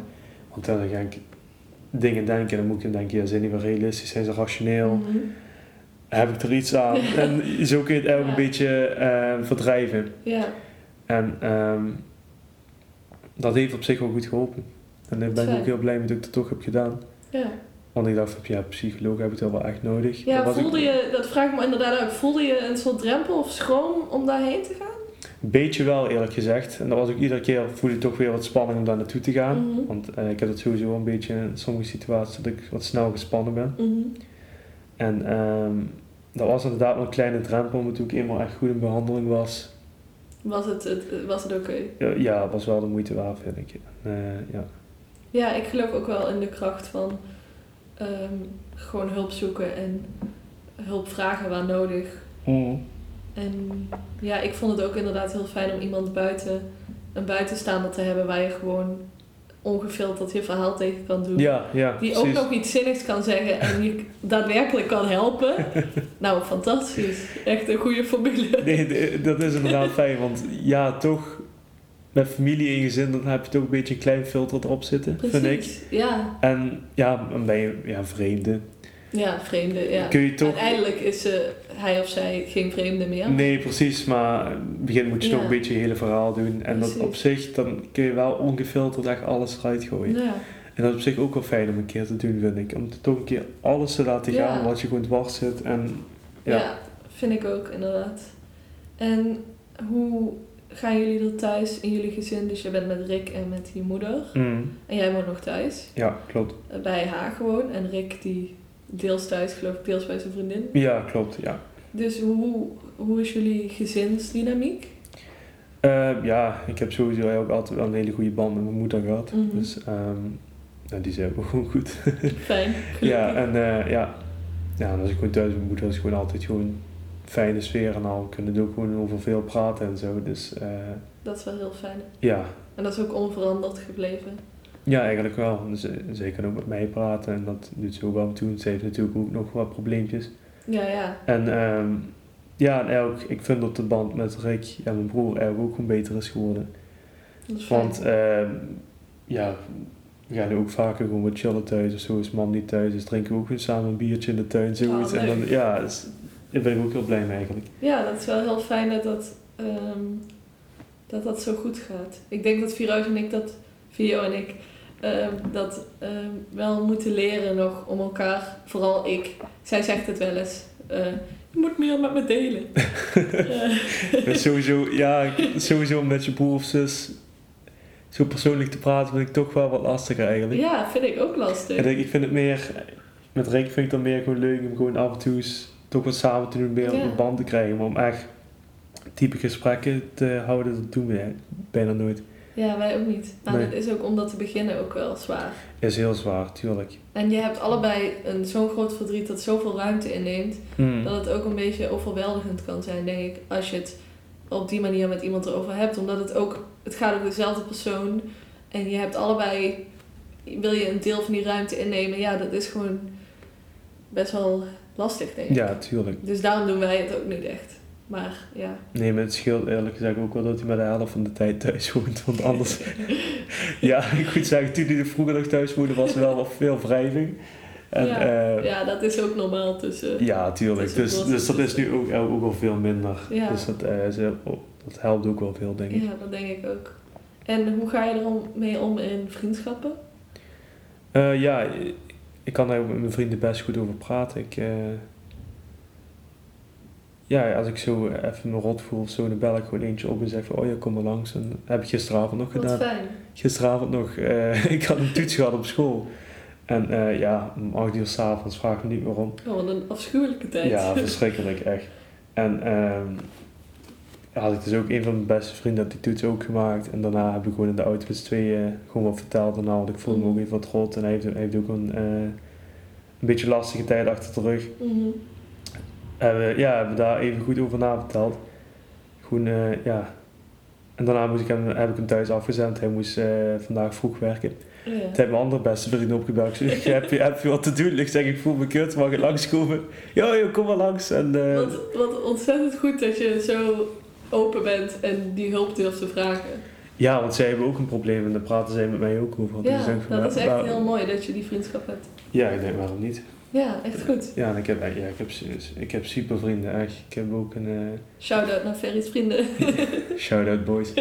Speaker 2: Want dan ga ik dingen denken. En dan moet ik denken, ja, zijn die wel realistisch? Zijn ze rationeel?
Speaker 1: Mhm.
Speaker 2: Heb ik er iets aan? En zo kun je het eigenlijk een beetje eh, verdrijven.
Speaker 1: Ja,
Speaker 2: En ehm, dat heeft op zich wel goed geholpen. En daar ben ik ook heel blij met dat ik dat toch heb gedaan.
Speaker 1: ja.
Speaker 2: Want ik dacht van, ja, psycholoog heb ik wel wel echt nodig.
Speaker 1: Ja,
Speaker 2: Dat was ik-
Speaker 1: voelde je, dat vraag ik me inderdaad ook, voelde je een soort drempel of schroom om daarheen te gaan?
Speaker 2: Beetje wel, eerlijk gezegd. En dat was ook iedere keer, voelde ik toch weer wat spanning om daar naartoe te gaan.
Speaker 1: Mhm.
Speaker 2: Want eh, ik heb het sowieso een beetje in sommige situaties dat ik wat snel gespannen ben.
Speaker 1: Mhm.
Speaker 2: En ehm, dat was inderdaad wel een kleine drempel, maar toen ik eenmaal echt goed in behandeling was,
Speaker 1: Was het, het, was het oké?
Speaker 2: ja, ja, het was wel de moeite waard, vind ik. Eh, ja.
Speaker 1: Ja, ik geloof ook wel in de kracht van ehm, gewoon hulp zoeken en hulp vragen waar nodig. En ja, ik vond het ook inderdaad heel fijn om iemand buiten, een buitenstaander te hebben waar je gewoon ongefilterd je verhaal tegen kan doen.
Speaker 2: Ja, ja,
Speaker 1: Die ook
Speaker 2: precies.
Speaker 1: nog iets zinnigs kan zeggen en je daadwerkelijk kan helpen. nou, fantastisch. Echt een goede formule.
Speaker 2: Nee, dat is inderdaad fijn, want ja, toch, met familie en gezin, dan heb je toch een beetje een klein filter erop zitten, vind ik.
Speaker 1: Precies. Ja,
Speaker 2: En ja, dan ben je ja, vreemde.
Speaker 1: Ja, vreemde. Ja.
Speaker 2: Kun je toch...
Speaker 1: Uiteindelijk is eh, hij of zij geen vreemde meer.
Speaker 2: Nee, precies, maar in het begin moet je
Speaker 1: Ja.
Speaker 2: toch een beetje je hele verhaal doen. En dat op zich, dan kun je wel ongefilterd echt alles eruit gooien.
Speaker 1: Ja.
Speaker 2: En dat is op zich ook wel fijn om een keer te doen, vind ik. Om toch een keer alles te laten gaan wat je gewoon dwars zit. En
Speaker 1: Ja.
Speaker 2: Ja.
Speaker 1: vind ik ook inderdaad. En hoe gaan jullie er thuis in jullie gezin? Dus je bent met Rick en met je moeder.
Speaker 2: Mm,
Speaker 1: En jij woont nog thuis.
Speaker 2: ja, klopt.
Speaker 1: eh, Bij haar gewoon. En Rick die deels thuis, geloof ik, deels bij zijn vriendin.
Speaker 2: Ja, klopt, ja.
Speaker 1: Dus hoe, hoe is jullie gezinsdynamiek?
Speaker 2: Eh, ja, ik heb sowieso ook altijd wel een hele goede band met mijn moeder gehad.
Speaker 1: Mhm.
Speaker 2: Dus ehm, ja, die zijn ook gewoon goed.
Speaker 1: Fijn.
Speaker 2: ja,
Speaker 1: gelukkig.
Speaker 2: en eh, ja. ja, en als ik gewoon thuis met mijn moeder is gewoon altijd gewoon fijne sfeer en al. We kunnen ook gewoon over veel praten en zo. Dus eh,
Speaker 1: Dat is wel heel fijn.
Speaker 2: ja,
Speaker 1: En dat is ook onveranderd gebleven.
Speaker 2: Ja, eigenlijk wel. Dus, eh, kan ook met mij praten en dat doet ze ook wel toen. Ze heeft natuurlijk ook nog wat probleempjes.
Speaker 1: Ja, ja.
Speaker 2: En ehm, ja, en eigenlijk, ik vind dat de band met Rick en mijn broer eigenlijk ook gewoon beter is geworden.
Speaker 1: Dat is.
Speaker 2: Want ehm, ja, we gaan ook vaker gewoon wat chillen thuis of zo. Als mam niet thuis is, drinken we ook gewoon samen een biertje in de tuin. Zoiets.
Speaker 1: Oh,
Speaker 2: en dan, ja, dus, daar ben ik ook heel blij mee eigenlijk.
Speaker 1: Ja, dat is wel heel fijn dat dat, ehm, dat, dat zo goed gaat. Ik denk dat Virus en ik dat, Vio en ik, ehm, dat ehm, wel moeten leren nog om elkaar, vooral ik. Zij zegt het wel eens. eh, je moet meer met me delen. Eh,
Speaker 2: sowieso, ja, sowieso met je broer of zus zo persoonlijk te praten, vind ik toch wel wat lastiger eigenlijk.
Speaker 1: ja, vind ik ook lastig.
Speaker 2: En ik, ik vind het meer, met Rick vind ik dan meer gewoon leuk om gewoon af en toe toch wat samen te doen, meer
Speaker 1: Ja.
Speaker 2: een band te krijgen. Maar om echt type gesprekken te houden, dat doen we bijna nooit.
Speaker 1: Ja, wij ook niet. Maar
Speaker 2: Nee.
Speaker 1: het is ook om dat te beginnen ook wel zwaar.
Speaker 2: Is heel zwaar, tuurlijk.
Speaker 1: En je hebt allebei een zo'n groot verdriet dat zoveel ruimte inneemt.
Speaker 2: Hmm.
Speaker 1: dat het ook een beetje overweldigend kan zijn, denk ik, als je het op die manier met iemand erover hebt. Omdat het ook, het gaat over dezelfde persoon en je hebt allebei, wil je een deel van die ruimte innemen, ja, dat is gewoon best wel lastig, denk ik.
Speaker 2: Ja, tuurlijk.
Speaker 1: Dus daarom doen wij het ook niet echt. Maar ja.
Speaker 2: Nee, maar het scheelt eerlijk gezegd ook wel dat hij maar de helft van de tijd thuis woont. Want anders, ja, ik moet zeggen, toen hij vroeger nog thuis woonde, was er wel wat veel wrijving. En,
Speaker 1: Ja.
Speaker 2: eh,
Speaker 1: Ja, dat is ook normaal tussen.
Speaker 2: ja, tuurlijk.
Speaker 1: tussen
Speaker 2: Dus, dus dat is nu ook, ook al veel minder.
Speaker 1: Ja.
Speaker 2: Dus dat, eh, oh, dat helpt ook wel veel, denk ik.
Speaker 1: Ja, dat denk ik ook. En hoe ga je er om- mee om in vriendschappen?
Speaker 2: Eh, ja, ik kan daar met mijn vrienden best goed over praten. Ik, eh, ja, als ik zo even me rot voel of zo, dan bel ik gewoon eentje op en zeg van, oh ja, kom maar langs. En dat heb ik gisteravond nog
Speaker 1: Wat
Speaker 2: gedaan.
Speaker 1: fijn.
Speaker 2: Gisteravond nog, eh, ik had een toets gehad op school. En eh, ja, om acht uur s'avonds vraag ik me niet meer om.
Speaker 1: Oh, wat een afschuwelijke tijd.
Speaker 2: Ja, verschrikkelijk, echt. En ehm had ik dus ook een van mijn beste vrienden had die toets ook gemaakt. En daarna heb ik gewoon in de auto met tweeën gewoon wat verteld. Nou, want ik voelde me ook
Speaker 1: Mhm.
Speaker 2: even wat rot. En hij heeft, hij heeft ook een, eh, een beetje lastige tijd achter de rug.
Speaker 1: Mhm.
Speaker 2: We, ja, hebben daar even goed over na verteld. Gewoon, eh, ja. En daarna moest ik hem, heb ik hem thuis afgezend. Hij moest eh, vandaag vroeg werken.
Speaker 1: Ja.
Speaker 2: Toen heb mijn andere beste vriend opgebeld. Ik je, heb je wat te doen? Ik zeg, ik voel me kut, mag je langskomen? Ja, joh, kom maar langs. En, eh,
Speaker 1: Wat, wat ontzettend goed dat je zo open bent en die hulp durft te vragen.
Speaker 2: ja, want zij hebben ook een probleem en daar praten zij met mij ook over. Dus
Speaker 1: Ja,
Speaker 2: ik van,
Speaker 1: dat is echt
Speaker 2: waar-
Speaker 1: heel mooi dat je die vriendschap hebt.
Speaker 2: Ja, ik denk, waarom niet?
Speaker 1: Ja, echt goed.
Speaker 2: Ja, en ik heb, ja, ik heb, ik heb super vrienden, echt. Ik heb ook een... eh,
Speaker 1: Shout-out naar Ferry's vrienden.
Speaker 2: Shout-out boys.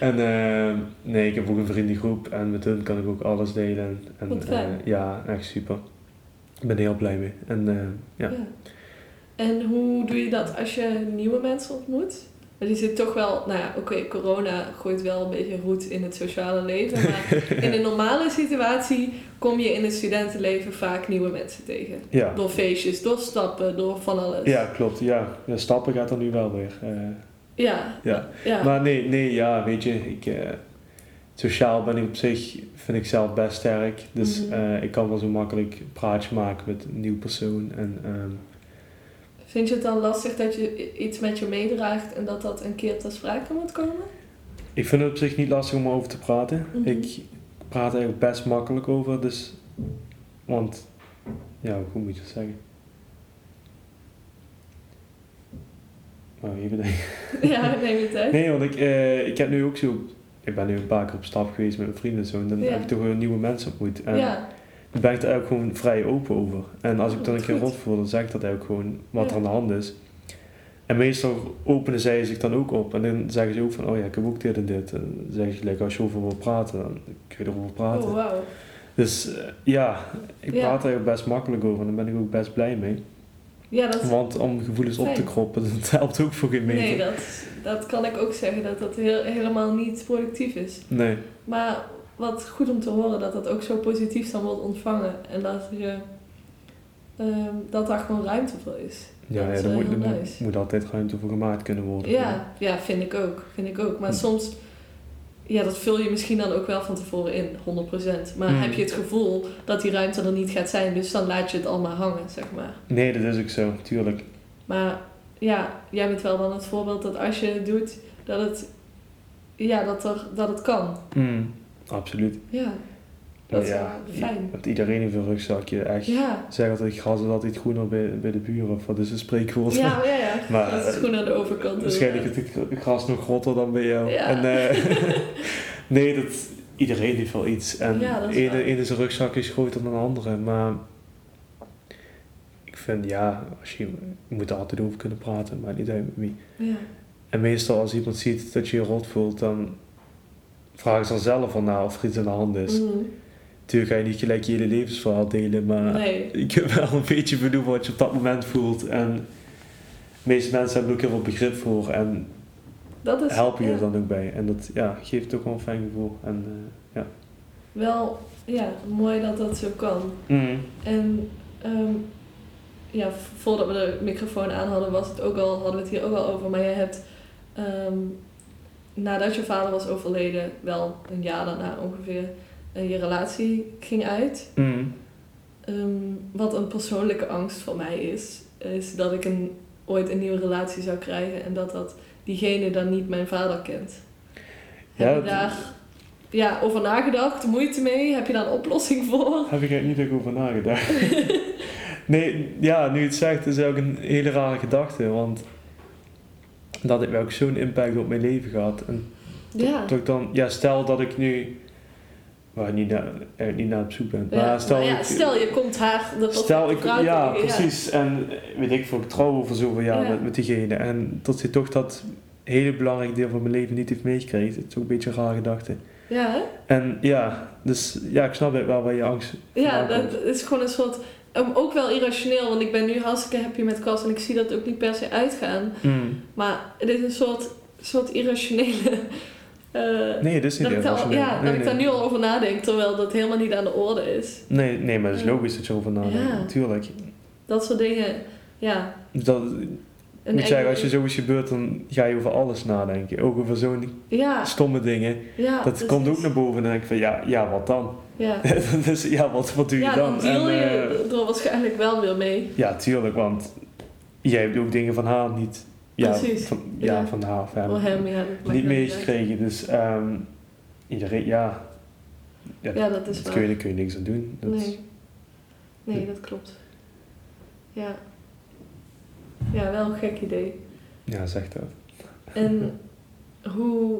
Speaker 2: en eh, nee, ik heb ook een vriendengroep en met hun kan ik ook alles delen. En,
Speaker 1: Wat fijn.
Speaker 2: eh, ja, echt super. Ik ben er heel blij mee. En eh, ja.
Speaker 1: En hoe doe je dat als je nieuwe mensen ontmoet? Want je zit toch wel, nou ja, oké, corona gooit wel een beetje roet in het sociale leven. Maar in een normale situatie kom je in het studentenleven vaak nieuwe mensen tegen.
Speaker 2: ja.
Speaker 1: Door feestjes, door stappen, door van alles.
Speaker 2: ja, klopt. Ja. ja, stappen gaat er nu wel weer. eh.
Speaker 1: Ja.
Speaker 2: Ja.
Speaker 1: ja.
Speaker 2: Maar nee, nee, ja, weet je, ik, eh, sociaal ben ik op zich, vind ik zelf best sterk. Dus
Speaker 1: Mhm.
Speaker 2: eh, ik kan wel zo makkelijk praatje maken met een nieuwe persoon. En ehm,
Speaker 1: Vind je het dan lastig dat je iets met je meedraagt en dat dat een keer ter sprake moet komen?
Speaker 2: ik vind het op zich niet lastig om over te praten.
Speaker 1: Mhm.
Speaker 2: Ik praat eigenlijk best makkelijk over, dus, want, ja, hoe moet je het zeggen? Nou, even denken.
Speaker 1: ja, neem je tijd.
Speaker 2: Nee, want ik, eh, ik heb nu ook zo, ik ben nu een paar keer op stap geweest met mijn vrienden en zo, en dan
Speaker 1: Ja.
Speaker 2: heb ik toch weer nieuwe mensen ontmoet. En
Speaker 1: ja,
Speaker 2: ben ik er ook gewoon vrij open over. En als ik dan een keer rot voel, dan zeg ik dat ook gewoon wat er aan de hand is. En meestal openen zij zich dan ook op. En dan zeggen ze ook van, oh ja, ik heb ook dit en dit. En dan zeg je, like, als je over wil praten, dan kun je erover praten.
Speaker 1: oh wauw.
Speaker 2: Dus eh, ja, ik
Speaker 1: Ja.
Speaker 2: praat er best makkelijk over. En daar ben ik ook best blij mee.
Speaker 1: Ja, dat
Speaker 2: Want om gevoelens op te kroppen, dat helpt ook voor geen meter.
Speaker 1: Nee, dat, dat kan ik ook zeggen, dat dat heel, helemaal niet productief is.
Speaker 2: Nee.
Speaker 1: Maar wat goed om te horen dat dat ook zo positief dan wordt ontvangen. En dat, je, ehm, dat daar gewoon ruimte voor is.
Speaker 2: Ja,
Speaker 1: Dat
Speaker 2: ja, er moet, er moet,
Speaker 1: nice.
Speaker 2: moet altijd ruimte voor gemaakt kunnen worden.
Speaker 1: Ja, ja, vind ik ook. Vind ik ook. Maar
Speaker 2: Hm.
Speaker 1: soms, ja, dat vul je misschien dan ook wel van tevoren in, 100%. Maar
Speaker 2: Hm.
Speaker 1: heb je het gevoel dat die ruimte er niet gaat zijn, dus dan laat je het allemaal hangen, zeg maar.
Speaker 2: Nee, dat is ook zo, tuurlijk.
Speaker 1: Maar ja, jij bent wel dan het voorbeeld dat als je het doet, dat het, ja, dat, er, dat het kan.
Speaker 2: Mm, absoluut.
Speaker 1: Ja, dat is
Speaker 2: ja,
Speaker 1: wel fijn.
Speaker 2: Want iedereen heeft een rugzakje, echt.
Speaker 1: Ja,
Speaker 2: zeg altijd, gras is altijd groener bij, bij de buren, of wat is een spreekwoord?
Speaker 1: ja, ja, ja.
Speaker 2: Maar,
Speaker 1: dat is gewoon aan de overkant.
Speaker 2: Waarschijnlijk is het gras nog groter dan bij jou.
Speaker 1: Ja.
Speaker 2: En, eh, nee, dat, iedereen heeft wel iets. En
Speaker 1: Ja, dat is
Speaker 2: ene, zijn rugzak is groter dan de andere. Maar ik vind, ja, als je, je moet er altijd over kunnen praten, maar niet uit wie.
Speaker 1: Ja,
Speaker 2: En meestal als iemand ziet dat je je rot voelt, dan vragen ze er zelf van na of er iets aan de hand is.
Speaker 1: Mhm.
Speaker 2: Natuurlijk ga je niet gelijk je hele levensverhaal delen, maar
Speaker 1: nee.
Speaker 2: je kunt wel een beetje benoemen wat je op dat moment voelt. En de meeste mensen hebben er ook heel veel begrip voor en
Speaker 1: Dat is
Speaker 2: helpen je
Speaker 1: ja,
Speaker 2: er dan ook bij. En dat ja, geeft ook wel een fijn gevoel. En, eh, ja.
Speaker 1: wel ja, mooi dat dat zo kan. En ehm, ja, voordat we de microfoon aan hadden, was het ook al, hadden we het hier ook al over. Maar jij hebt ehm, nadat je vader was overleden, wel een jaar daarna ongeveer, eh, je relatie ging uit.
Speaker 2: Mm.
Speaker 1: Ehm, wat een persoonlijke angst voor mij is, is dat ik een, ooit een nieuwe relatie zou krijgen en dat, dat diegene dan niet mijn vader kent.
Speaker 2: Ja,
Speaker 1: Heb je daar ja, over nagedacht, moeite mee? Heb je daar een oplossing voor?
Speaker 2: Heb ik er niet over nagedacht. nee, ja, nu je het zegt, is ook een hele rare gedachte. Want dat heeft ook zo'n impact op mijn leven gehad. En
Speaker 1: Ja.
Speaker 2: dat ik dan, ja, stel dat ik nu waar niet naar, niet naar op zoek bent.
Speaker 1: Ja,
Speaker 2: maar stel,
Speaker 1: maar ja,
Speaker 2: ik-
Speaker 1: stel je komt haar de
Speaker 2: stel ik, ja, precies. En weet ik veel, ik trouw over zoveel jaar
Speaker 1: Ja.
Speaker 2: met, met diegene. En dat ze toch dat hele belangrijke deel van mijn leven niet heeft meegekregen. Het is ook een beetje een rare gedachte.
Speaker 1: Ja, hè?
Speaker 2: En ja, dus ja, ik snap het wel waar je angst
Speaker 1: Ja, dat is gewoon een soort... ook wel irrationeel, want ik ben nu hartstikke happy met Cas en ik zie dat ook niet per se uitgaan.
Speaker 2: Mm.
Speaker 1: Maar het is een soort, soort irrationele... eh,
Speaker 2: Nee, dat is niet
Speaker 1: dat ik, ja,
Speaker 2: nee,
Speaker 1: dat ik daar nu al over nadenk, terwijl dat helemaal niet aan de orde is.
Speaker 2: Nee, nee, maar het is logisch dat je erover nadenkt.
Speaker 1: Ja.
Speaker 2: Natuurlijk.
Speaker 1: Dat soort dingen, ja.
Speaker 2: Dat, ik
Speaker 1: Een
Speaker 2: moet zeggen, als je zoiets gebeurt, dan ga je over alles nadenken. Ook over zo'n
Speaker 1: Ja,
Speaker 2: stomme dingen.
Speaker 1: ja.
Speaker 2: Dat komt ook naar boven en dan denk ik van, ja, ja wat dan?
Speaker 1: Ja,
Speaker 2: dus ja, wat, wat doe je
Speaker 1: ja
Speaker 2: dan?
Speaker 1: dan deal
Speaker 2: En,
Speaker 1: je
Speaker 2: eh,
Speaker 1: er waarschijnlijk wel weer mee.
Speaker 2: ja, tuurlijk, want jij hebt ook dingen van haar niet... Ja,
Speaker 1: Precies.
Speaker 2: Van, ja,
Speaker 1: Ja.
Speaker 2: van haar, van
Speaker 1: Voor hem, ja.
Speaker 2: niet meegekregen. Dus ehm, iedereen, ja, ja,
Speaker 1: Ja, dat is
Speaker 2: dat
Speaker 1: waar.
Speaker 2: kun je, daar kun je niks aan doen. Dat is-
Speaker 1: Nee. Nee, dat klopt. Ja. Ja, wel een gek idee.
Speaker 2: ja, zeg dat.
Speaker 1: En hoe...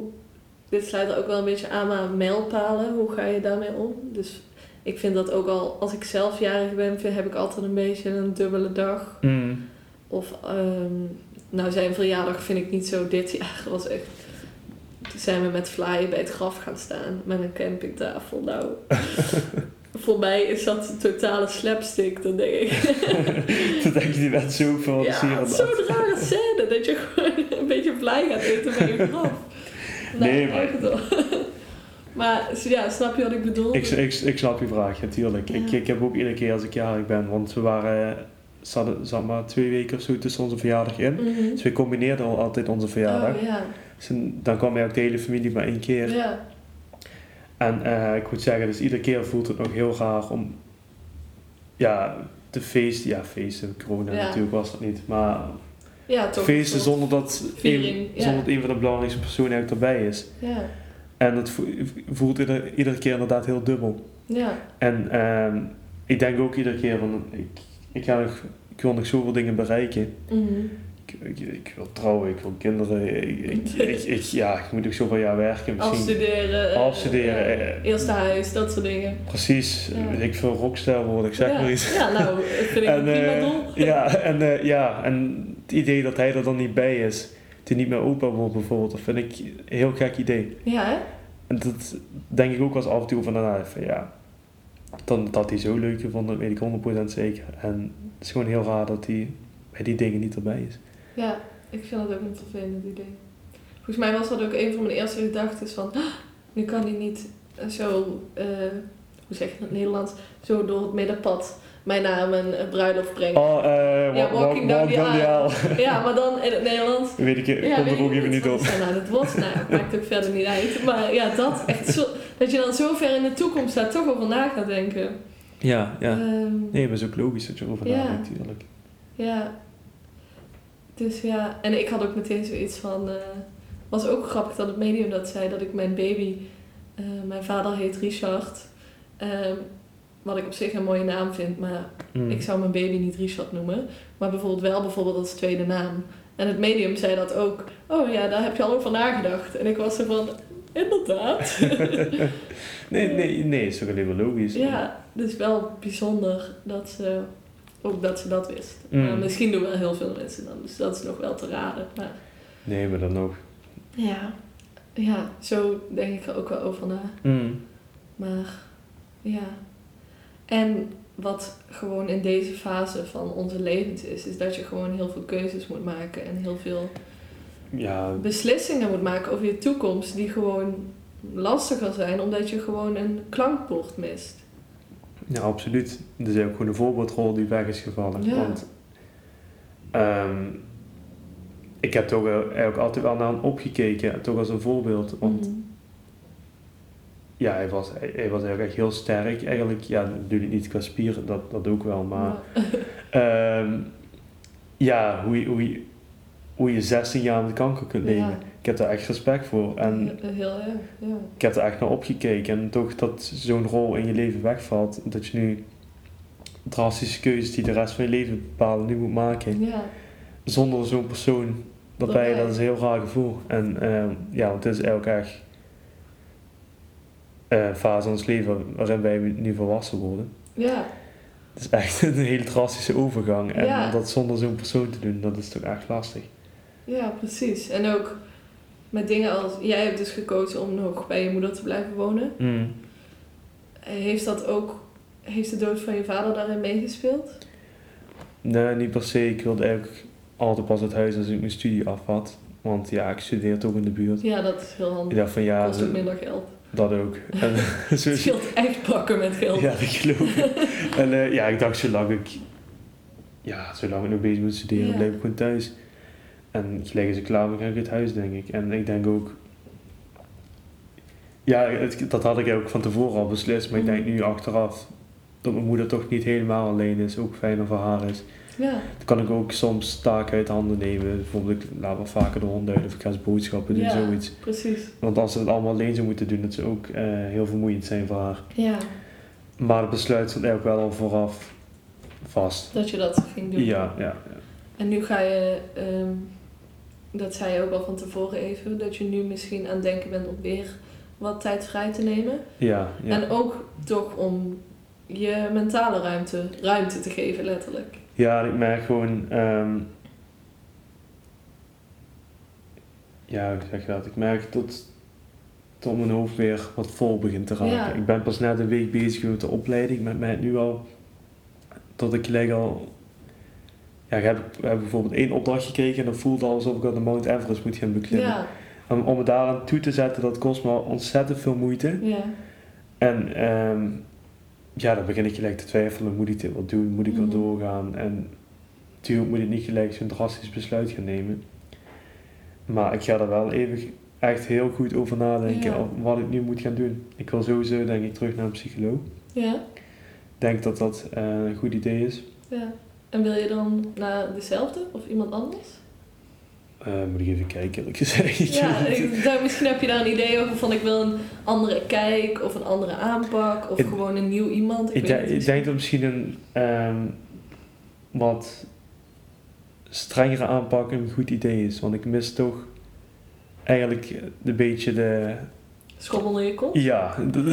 Speaker 1: Dit sluit er ook wel een beetje aan aan mijlpalen. Hoe ga je daarmee om? Dus ik vind dat ook al... Als ik zelf jarig ben, vind- heb ik altijd een beetje een dubbele dag.
Speaker 2: Mm.
Speaker 1: Of... ehm, nou, zijn verjaardag vind ik niet zo dit jaar. Dat was echt... Toen zijn we met flyen bij het graf gaan staan. Met een campingtafel. Nou... Voor mij is dat een totale slapstick, dan denk ik.
Speaker 2: Dan denk je die werd zo veel
Speaker 1: Ja, het is zo'n rare scène dat je gewoon een beetje blij gaat eten bij je graf.
Speaker 2: Nee, maar-.
Speaker 1: Maar ja, snap je wat ik bedoel?
Speaker 2: Ik, ik, ik snap je vraag, natuurlijk. Ik,
Speaker 1: Ja.
Speaker 2: ik heb ook iedere keer als ik jarig ben, want we waren, zaten, zat maar twee weken of zo tussen onze verjaardag in.
Speaker 1: Mhm.
Speaker 2: Dus we combineerden al altijd onze verjaardag.
Speaker 1: Oh, ja.
Speaker 2: Dus dan kwam eigenlijk de hele familie maar één keer.
Speaker 1: Ja.
Speaker 2: En eh, ik moet zeggen, dus iedere keer voelt het nog heel raar om, ja, te feesten. Ja, feesten, corona natuurlijk was dat niet. Maar
Speaker 1: ja, toch.
Speaker 2: feesten zonder dat,
Speaker 1: viering,
Speaker 2: een,
Speaker 1: ja.
Speaker 2: zonder dat een van de belangrijkste personen eigenlijk erbij is.
Speaker 1: Ja.
Speaker 2: En het vo- voelt ieder, iedere keer inderdaad heel dubbel.
Speaker 1: Ja.
Speaker 2: En ehm, ik denk ook iedere keer van, ik, ik, ga nog, ik wil nog zoveel dingen bereiken.
Speaker 1: Mhm.
Speaker 2: Ik, ik, ik wil trouwen, ik wil kinderen. Ik, ik, ja, ik moet nog zoveel jaar werken. Misschien.
Speaker 1: Afstuderen. eh,
Speaker 2: Afstuderen, eh.
Speaker 1: Eerste huis, dat soort dingen.
Speaker 2: Precies,
Speaker 1: Ja.
Speaker 2: ik veel rockster worden, ik zeg
Speaker 1: ja.
Speaker 2: maar iets.
Speaker 1: Ja, nou, dat vind ik
Speaker 2: En,
Speaker 1: een prima doel.
Speaker 2: ja, en, ja, en het idee dat hij er dan niet bij is, hij niet meer opa wordt bijvoorbeeld, dat vind ik een heel gek idee.
Speaker 1: Ja, hè?
Speaker 2: En dat denk ik ook eens af en toe van, nou, van ja, dan dat hij zo leuk gevonden, dat weet ik 100% zeker. En het is gewoon heel raar dat hij bij die dingen niet erbij is.
Speaker 1: Ja, ik vind dat ook een vervelend idee. Volgens mij was dat ook een van mijn eerste gedachten van... "Ah, Nu kan hij niet zo, eh, hoe zeg je dat in het Nederlands, zo door het middenpad mij naar mijn eh, bruiloft brengen.
Speaker 2: Oh, eh
Speaker 1: Ja,
Speaker 2: wa-
Speaker 1: walking
Speaker 2: wa-
Speaker 1: down
Speaker 2: down the
Speaker 1: aisle.
Speaker 2: aisle.
Speaker 1: Ja, maar dan in het Nederlands.
Speaker 2: Weet ik,
Speaker 1: Ja,
Speaker 2: komt
Speaker 1: weet
Speaker 2: er ook
Speaker 1: ik
Speaker 2: even niet op.
Speaker 1: nou het wordt? Nou, maakt ook verder niet uit. Maar ja, dat echt zo, dat je dan zo ver in de toekomst daar toch over na gaat denken.
Speaker 2: Ja, ja.
Speaker 1: Ehm,
Speaker 2: Nee, maar het is ook logisch dat je erover
Speaker 1: Ja.
Speaker 2: nadenkt, natuurlijk.
Speaker 1: Ja. Dus ja, en ik had ook meteen zoiets van. eh was ook grappig dat het medium dat zei dat ik mijn baby. eh, mijn vader heet Richard. ehm, wat ik op zich een mooie naam vind, maar
Speaker 2: Mm.
Speaker 1: ik zou mijn baby niet Richard noemen. Maar bijvoorbeeld wel bijvoorbeeld als tweede naam. En het medium zei dat ook. Oh ja, daar heb je al over nagedacht. En ik was er van. Inderdaad.
Speaker 2: nee, nee, nee, is toch alleen maar logisch.
Speaker 1: ja, dus wel bijzonder dat ze. Ook dat ze dat wist.
Speaker 2: Mm.
Speaker 1: Maar misschien doen wel heel veel mensen dan. Dus dat is nog wel te raden. Maar
Speaker 2: Nee, maar dan nog.
Speaker 1: Ja, ja, zo denk ik er ook wel over na.
Speaker 2: Mm.
Speaker 1: Maar ja. En wat gewoon in deze fase van onze levens is, is dat je gewoon heel veel keuzes moet maken en heel veel
Speaker 2: Ja,
Speaker 1: beslissingen moet maken over je toekomst die gewoon lastiger zijn omdat je gewoon een klankbord mist.
Speaker 2: ja, absoluut. Dat is ook gewoon een voorbeeldrol die weg is gevallen.
Speaker 1: Ja.
Speaker 2: Want ehm, ik heb toch eigenlijk altijd wel naar hem opgekeken, toch als een voorbeeld. Want
Speaker 1: Mhm.
Speaker 2: Ja, hij was, hij, hij was eigenlijk echt heel sterk. Eigenlijk, ja, natuurlijk niet qua spieren, dat, dat ook wel. Maar
Speaker 1: Ja.
Speaker 2: ehm, ja, hoe je, hoe, je, hoe je 16 jaar met kanker kunt leven.
Speaker 1: Ja.
Speaker 2: Ik heb daar echt respect voor. En
Speaker 1: heel erg, ja.
Speaker 2: ik heb er echt naar opgekeken. En toch dat zo'n rol in je leven wegvalt. Dat je nu drastische keuzes die de rest van je leven bepalen, nu moet maken.
Speaker 1: Ja,
Speaker 2: Zonder zo'n persoon erbij.
Speaker 1: Erbij.
Speaker 2: Dat is een heel raar gevoel. En ehm, ja, het is eigenlijk echt... eh, fase in ons leven waarin wij nu volwassen worden.
Speaker 1: Ja,
Speaker 2: Het is echt een hele drastische overgang. En
Speaker 1: Ja.
Speaker 2: dat zonder zo'n persoon te doen, dat is toch echt lastig.
Speaker 1: ja, precies. En ook met dingen als... Jij hebt dus gekozen om nog bij je moeder te blijven wonen.
Speaker 2: Mm.
Speaker 1: Heeft dat ook... Heeft de dood van je vader daarin meegespeeld?
Speaker 2: Nee, niet per se. Ik wilde eigenlijk altijd pas het huis als ik mijn studie af had. Want ja, ik studeer toch in de buurt.
Speaker 1: Ja, dat is heel
Speaker 2: Ik
Speaker 1: handig.
Speaker 2: dacht van ja,
Speaker 1: Kost ook minder geld.
Speaker 2: Dat ook. En,
Speaker 1: Het
Speaker 2: zo,
Speaker 1: scheelt echt pakken met geld.
Speaker 2: ja, dat geloof ik. En eh, ja, ik dacht zolang ik, ja, zolang ik nog bezig moet studeren,
Speaker 1: Ja.
Speaker 2: blijf ik gewoon thuis. En gelijk als ik klaar ben, ga ik het huis, denk ik. En ik denk ook, ja, het- dat had ik ook van tevoren al beslist. Maar ik denk nu achteraf, dat mijn moeder toch niet helemaal alleen is, ook fijner voor haar is.
Speaker 1: Ja,
Speaker 2: Dan kan ik ook soms taken uit handen nemen. Bijvoorbeeld, ik laat wel vaker de hond uit of ik ga eens boodschappen doen,
Speaker 1: Ja.
Speaker 2: zoiets.
Speaker 1: precies.
Speaker 2: Want als ze het allemaal alleen zou moeten doen, dat zou ook eh, heel vermoeiend zijn voor haar.
Speaker 1: Ja,
Speaker 2: Maar het besluit stond eigenlijk wel al vooraf vast.
Speaker 1: dat je dat ging doen.
Speaker 2: Ja, ja,
Speaker 1: En nu ga je, ehm, dat zei je ook al van tevoren even, dat je nu misschien aan het denken bent om weer wat tijd vrij te nemen.
Speaker 2: ja. ja.
Speaker 1: En ook toch om je mentale ruimte, ruimte te geven, letterlijk.
Speaker 2: Ja, ik merk gewoon... ehm, ja, hoe zeg je dat? Ik merk dat, dat mijn hoofd weer wat vol begint te raken.
Speaker 1: Ja.
Speaker 2: Ik ben pas net een week bezig met de opleiding, met mij nu al... Dat ik gelijk al... Ja, ik heb, ik heb bijvoorbeeld één opdracht gekregen en dat voelde al alsof ik aan de Mount Everest moet gaan beklimmen.
Speaker 1: Ja,
Speaker 2: Om, om me daaraan toe te zetten, dat kost me ontzettend veel moeite.
Speaker 1: ja,
Speaker 2: En ehm, ja, dan begin ik gelijk te twijfelen, moet ik dit wel doen, moet ik wel
Speaker 1: Mhm.
Speaker 2: doorgaan? En natuurlijk moet ik niet gelijk zo'n drastisch besluit gaan nemen. Maar ik ga er wel even echt heel goed over nadenken
Speaker 1: Ja.
Speaker 2: wat ik nu moet gaan doen. Ik wil sowieso denk ik terug naar een psycholoog.
Speaker 1: ja,
Speaker 2: Ik denk dat dat eh, een goed idee is.
Speaker 1: ja. En wil je dan naar dezelfde of iemand anders?
Speaker 2: Eh, moet ik even kijken, eerlijk gezegd.
Speaker 1: Ja, ik, daar, misschien heb je daar een idee over van ik wil een andere kijk of een andere aanpak of
Speaker 2: Ik-
Speaker 1: gewoon een nieuw iemand. Ik,
Speaker 2: denk- ik dat misschien een ehm, wat strengere aanpak een goed idee is. Want ik mis toch eigenlijk een beetje de...
Speaker 1: Schommel in je kop?
Speaker 2: Ja, dat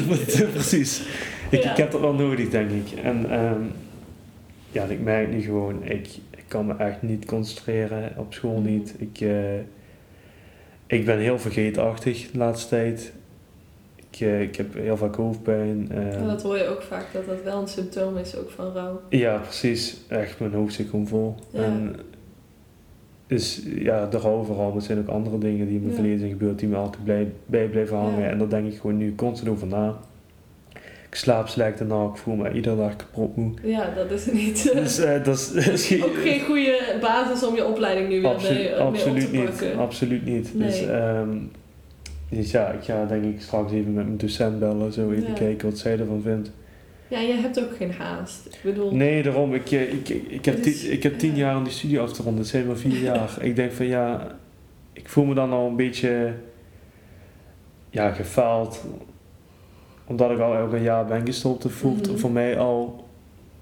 Speaker 2: precies. Ik,
Speaker 1: Ja.
Speaker 2: ik heb dat wel nodig, denk ik. En ehm, ja, ik merk nu gewoon, ik kan me echt niet concentreren, op school niet. Ik, eh, ik ben heel vergeetachtig de laatste tijd. Ik, eh, ik heb heel vaak hoofdpijn. Ehm,
Speaker 1: dat hoor je ook vaak, dat dat wel een symptoom is ook van rouw.
Speaker 2: Ja, precies. Echt, mijn hoofd zit gewoon vol.
Speaker 1: Ja.
Speaker 2: En dus ja, de rouw vooral, maar het zijn ook andere dingen die in mijn
Speaker 1: Ja.
Speaker 2: verleden zijn gebeurd die me altijd blij, bij blijven hangen.
Speaker 1: Ja.
Speaker 2: En daar denk ik gewoon nu constant over na. Ik slaap slecht en ik voel me iedere dag kapot moe.
Speaker 1: Ja, dat is niet...
Speaker 2: Dus eh, dat is,
Speaker 1: ook geen goede basis om je opleiding nu weer
Speaker 2: absolu-
Speaker 1: mee, mee op
Speaker 2: absoluut
Speaker 1: te
Speaker 2: niet.
Speaker 1: pakken.
Speaker 2: Absoluut niet. Dus, ehm, dus ja, ik ga denk ik straks even met mijn docent bellen, zo even
Speaker 1: Ja.
Speaker 2: kijken wat zij ervan vindt.
Speaker 1: Ja, je hebt ook geen haast. Ik bedoel...
Speaker 2: Nee, daarom. Ik, eh, ik, ik, ik, heb, tien, ik heb tien
Speaker 1: ja.
Speaker 2: jaar om die studie af te ronden. Het zijn maar vier jaar. Ik denk van ja, ik voel me dan al een beetje ja, gefaald. Omdat ik al elk een jaar ben gestopt. Het voelt
Speaker 1: Mhm.
Speaker 2: voor mij al...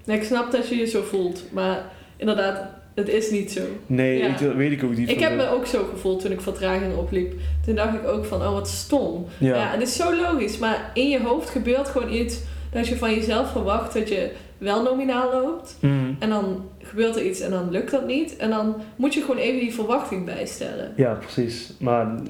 Speaker 1: Nee, ik snap dat je je zo voelt, maar inderdaad, het is niet zo.
Speaker 2: Nee,
Speaker 1: Ja.
Speaker 2: ik, dat weet ik ook niet.
Speaker 1: Ik heb
Speaker 2: de-
Speaker 1: me ook zo gevoeld toen ik vertraging opliep. Toen dacht ik ook van, oh wat stom. Ja.
Speaker 2: Ja,
Speaker 1: het is zo logisch, maar in je hoofd gebeurt gewoon iets dat je van jezelf verwacht dat je wel nominaal loopt.
Speaker 2: Mhm.
Speaker 1: En dan gebeurt er iets en dan lukt dat niet. En dan moet je gewoon even die verwachting bijstellen.
Speaker 2: ja, precies. Maar het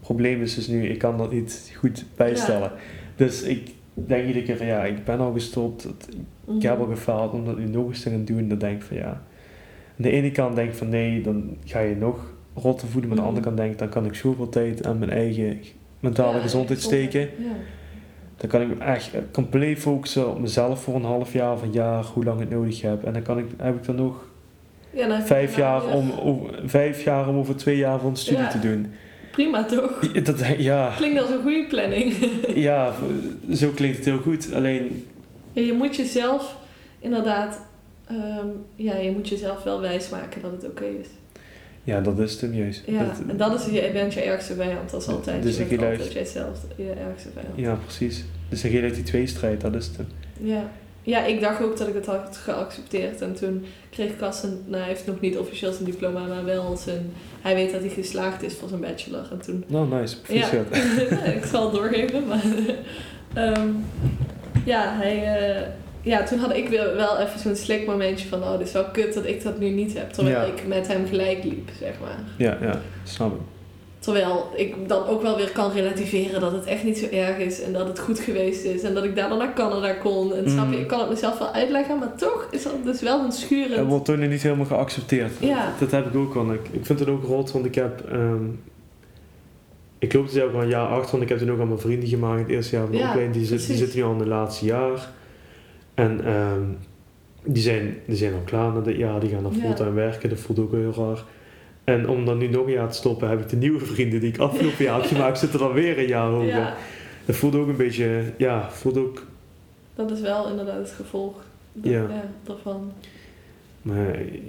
Speaker 2: probleem is dus nu, ik kan dat niet goed bijstellen. Dus ik denk iedere keer van ja, ik ben al gestopt. Het- Ik heb al gefaald om dat nu nog eens te gaan doen. Dan denk ik van ja. Aan de ene kant denk ik van nee, dan ga je nog rotter voelen. Maar aan de andere
Speaker 1: Mhm.
Speaker 2: kant denk ik, dan kan ik zoveel tijd aan mijn eigen mentale
Speaker 1: Ja,
Speaker 2: gezondheid steken.
Speaker 1: Ja.
Speaker 2: Dan kan ik me echt compleet focussen op mezelf voor een half jaar of een jaar, hoe lang ik nodig heb. En dan kan ik, heb ik dan nog
Speaker 1: Ja, dan
Speaker 2: vijf jaar, om, over, vijf jaar om over twee jaar van studie te doen.
Speaker 1: Prima toch?
Speaker 2: Dat, ja,
Speaker 1: Klinkt als een goede planning.
Speaker 2: ja, zo klinkt het heel goed. Alleen,
Speaker 1: Ja, je moet jezelf inderdaad, ehm, ja, je moet jezelf wel wijsmaken dat het oké is.
Speaker 2: ja, dat is het juist.
Speaker 1: Ja,
Speaker 2: Dat-
Speaker 1: en dat is je, bent je ergste vijand, dat is altijd.
Speaker 2: Dus
Speaker 1: je bent
Speaker 2: luister-
Speaker 1: altijd jijzelf je ergste vijand.
Speaker 2: ja, precies. Dus dan je uit die tweestrijd, dat is het.
Speaker 1: Ja. Ja, ik dacht ook dat ik het had geaccepteerd. En toen kreeg Cas een, nou hij heeft nog niet officieel zijn diploma, maar wel zijn, hij weet dat hij geslaagd is voor zijn bachelor. En toen
Speaker 2: Nou, nice.
Speaker 1: Ja, ik zal het doorgeven. Maar, Ehm, ja, hij, eh, ja, toen had ik wel even zo'n slik momentje van... Oh, dit is wel kut dat ik dat nu niet heb. Terwijl
Speaker 2: Ja.
Speaker 1: ik met hem gelijk liep, zeg maar.
Speaker 2: Ja, ja, snap ik.
Speaker 1: Terwijl ik dan ook wel weer kan relativeren dat het echt niet zo erg is. En dat het goed geweest is. En dat ik daarna naar Canada kon. En snap je,
Speaker 2: Mm.
Speaker 1: ik kan het mezelf wel uitleggen. Maar toch is dat dus wel een
Speaker 2: Het
Speaker 1: schurend...
Speaker 2: wordt toen niet helemaal geaccepteerd.
Speaker 1: Ja.
Speaker 2: Dat heb ik ook wel. Ik, ik vind het ook rot, want ik heb... ehm, ik loop dus ook al een jaar achter, want ik heb toen ook al mijn vrienden gemaakt. Het eerste jaar van de
Speaker 1: Ja,
Speaker 2: opleiding. Die, zit, die zitten nu al in het laatste jaar. En ehm, die, zijn, die zijn al klaar na dit jaar. Die gaan dan
Speaker 1: Ja.
Speaker 2: fulltime werken. Dat voelt ook heel raar. En om dan nu nog een jaar te stoppen, heb ik de nieuwe vrienden die ik afgelopen jaar heb gemaakt, zitten dan weer een jaar.
Speaker 1: Ja,
Speaker 2: Dat voelt ook een beetje, ja, voelt ook,
Speaker 1: dat is wel inderdaad het gevolg dat-
Speaker 2: Ja.
Speaker 1: daarvan.
Speaker 2: maar ik,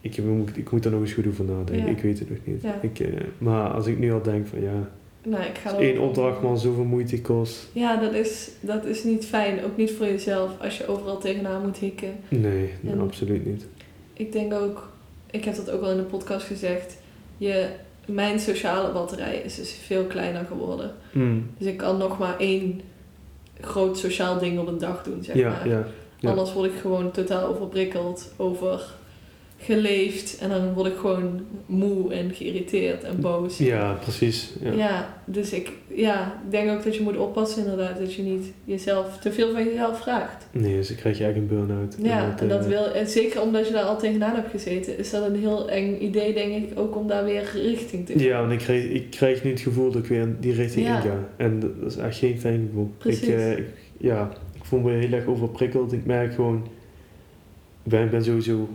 Speaker 2: ik, ik, moet, ik moet daar nog eens goed over nadenken.
Speaker 1: Ja.
Speaker 2: Ik weet het nog niet.
Speaker 1: Ja.
Speaker 2: Ik, eh, maar als ik nu al denk van ja,
Speaker 1: Nou, ik ga
Speaker 2: één opdracht man zoveel moeite kost.
Speaker 1: Ja, dat is, dat is niet fijn. Ook niet voor jezelf als je overal tegenaan moet hikken.
Speaker 2: Nee, nee, absoluut niet.
Speaker 1: Ik denk ook, ik heb dat ook wel in de podcast gezegd. Je, mijn sociale batterij is dus veel kleiner geworden.
Speaker 2: Mm.
Speaker 1: Dus ik kan nog maar één groot sociaal ding op een dag doen, zeg
Speaker 2: Ja,
Speaker 1: maar.
Speaker 2: ja, ja.
Speaker 1: Anders word ik gewoon totaal overprikkeld, overgeleefd. En dan word ik gewoon moe en geïrriteerd en boos.
Speaker 2: ja, precies. Ja.
Speaker 1: Ja, dus ik, ja, ik denk ook dat je moet oppassen inderdaad. Dat je niet jezelf te veel van jezelf vraagt.
Speaker 2: Nee, dus dan krijg je eigenlijk een burn-out.
Speaker 1: Ja, en dat
Speaker 2: eh,
Speaker 1: wil, en zeker omdat je daar al tegenaan hebt gezeten, is dat een heel eng idee, denk ik, ook om daar weer richting te
Speaker 2: Ja, want ik krijg, ik krijg nu het gevoel dat ik weer in die richting
Speaker 1: Ja.
Speaker 2: in ga. En dat is echt geen fijn gevoel.
Speaker 1: Precies.
Speaker 2: Ik, eh, ik, ja, ik voel me heel erg overprikkeld. Ik merk gewoon... Ik ben, ik ben sowieso...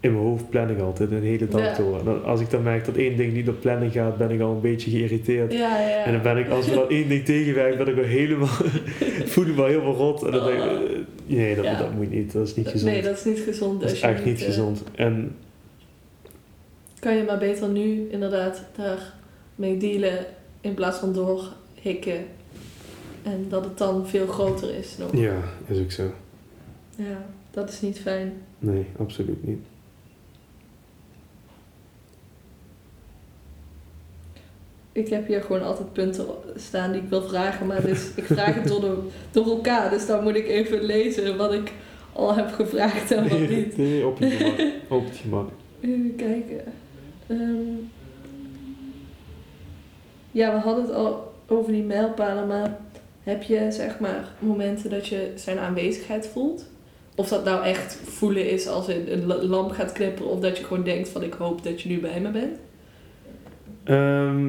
Speaker 2: In mijn hoofd plan ik altijd een hele dag
Speaker 1: Ja.
Speaker 2: door. En als ik dan merk dat één ding niet op planning gaat, ben ik al een beetje geïrriteerd.
Speaker 1: Ja, ja.
Speaker 2: En dan ben ik, als er dan één ding tegenwerkt, ben ik helemaal... voel ik me helemaal rot. En dan denk ik...
Speaker 1: Oh.
Speaker 2: eh, nee, dat, moet niet. Dat is niet gezond.
Speaker 1: Nee, dat is niet gezond.
Speaker 2: dat is echt niet
Speaker 1: eh,
Speaker 2: gezond. En
Speaker 1: Kan je maar beter nu inderdaad daarmee dealen in plaats van doorhikken. En dat het dan veel groter is nog.
Speaker 2: ja, is ook zo.
Speaker 1: Ja, dat is niet fijn.
Speaker 2: Nee, absoluut niet.
Speaker 1: Ik heb hier gewoon altijd punten staan die ik wil vragen, maar dus, ik vraag het door, de, door elkaar. Dus dan moet ik even lezen wat ik al heb gevraagd en wat niet.
Speaker 2: Nee, op je gemak. Op het gemak.
Speaker 1: Even kijken. Ehm, ja, we hadden het al over die mijlpalen, maar heb je zeg maar momenten dat je zijn aanwezigheid voelt? Of dat nou echt voelen is als een, een la- lamp gaat knipperen, of dat je gewoon denkt van ik hoop dat je nu bij me bent?
Speaker 2: Ehm,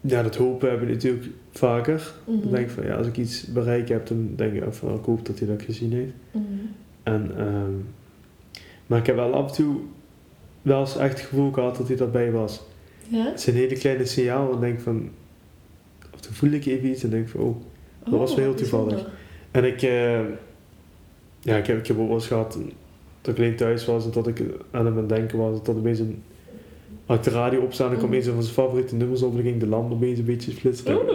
Speaker 2: ja, dat hopen hebben we natuurlijk vaker.
Speaker 1: Mhm.
Speaker 2: Dan denk ik van, ja, als ik iets bereikt heb, dan denk ik van, ik hoop dat hij dat gezien heeft.
Speaker 1: Mhm.
Speaker 2: En, ehm, maar ik heb wel af en toe wel eens echt het gevoel gehad dat hij daarbij was.
Speaker 1: Ja?
Speaker 2: Het zijn hele kleine signaal en denk ik van, af en toe voel ik even iets en denk ik van, oh. Dat was wel heel toevallig.
Speaker 1: bijzonder.
Speaker 2: En ik, eh, ja, ik heb, ik heb ook wel eens gehad dat ik alleen thuis was en dat ik aan hem aan het denken was. Dat opeens een, had ik de radio opstaan en kwam
Speaker 1: Mhm.
Speaker 2: een van zijn favoriete nummers op en ging de lamp opeens een beetje flitsen. Oh,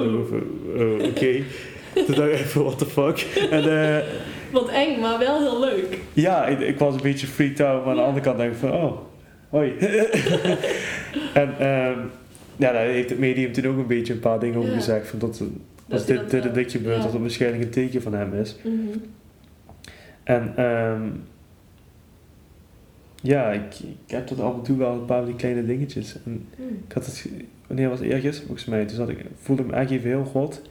Speaker 2: Oké. Toen dacht ik even, what the fuck. En eh,
Speaker 1: Wat eng, maar wel heel leuk.
Speaker 2: ja, ik, ik was een beetje freaked out, maar aan de
Speaker 1: Ja.
Speaker 2: andere kant denk ik van, oh, hoi. en ehm, ja, daar heeft het medium toen ook een beetje een paar dingen over
Speaker 1: Ja.
Speaker 2: gezegd. Van dat, als dit, dit en dit gebeurt,
Speaker 1: ja.
Speaker 2: dat het waarschijnlijk een teken van hem is.
Speaker 1: Mhm.
Speaker 2: En ehm, ja, ik, ik heb tot af en toe wel een paar van die kleine dingetjes. En
Speaker 1: Mhm.
Speaker 2: ik had het, wanneer was het eergisteren volgens mij, zat ik, voelde ik me eigenlijk even heel god.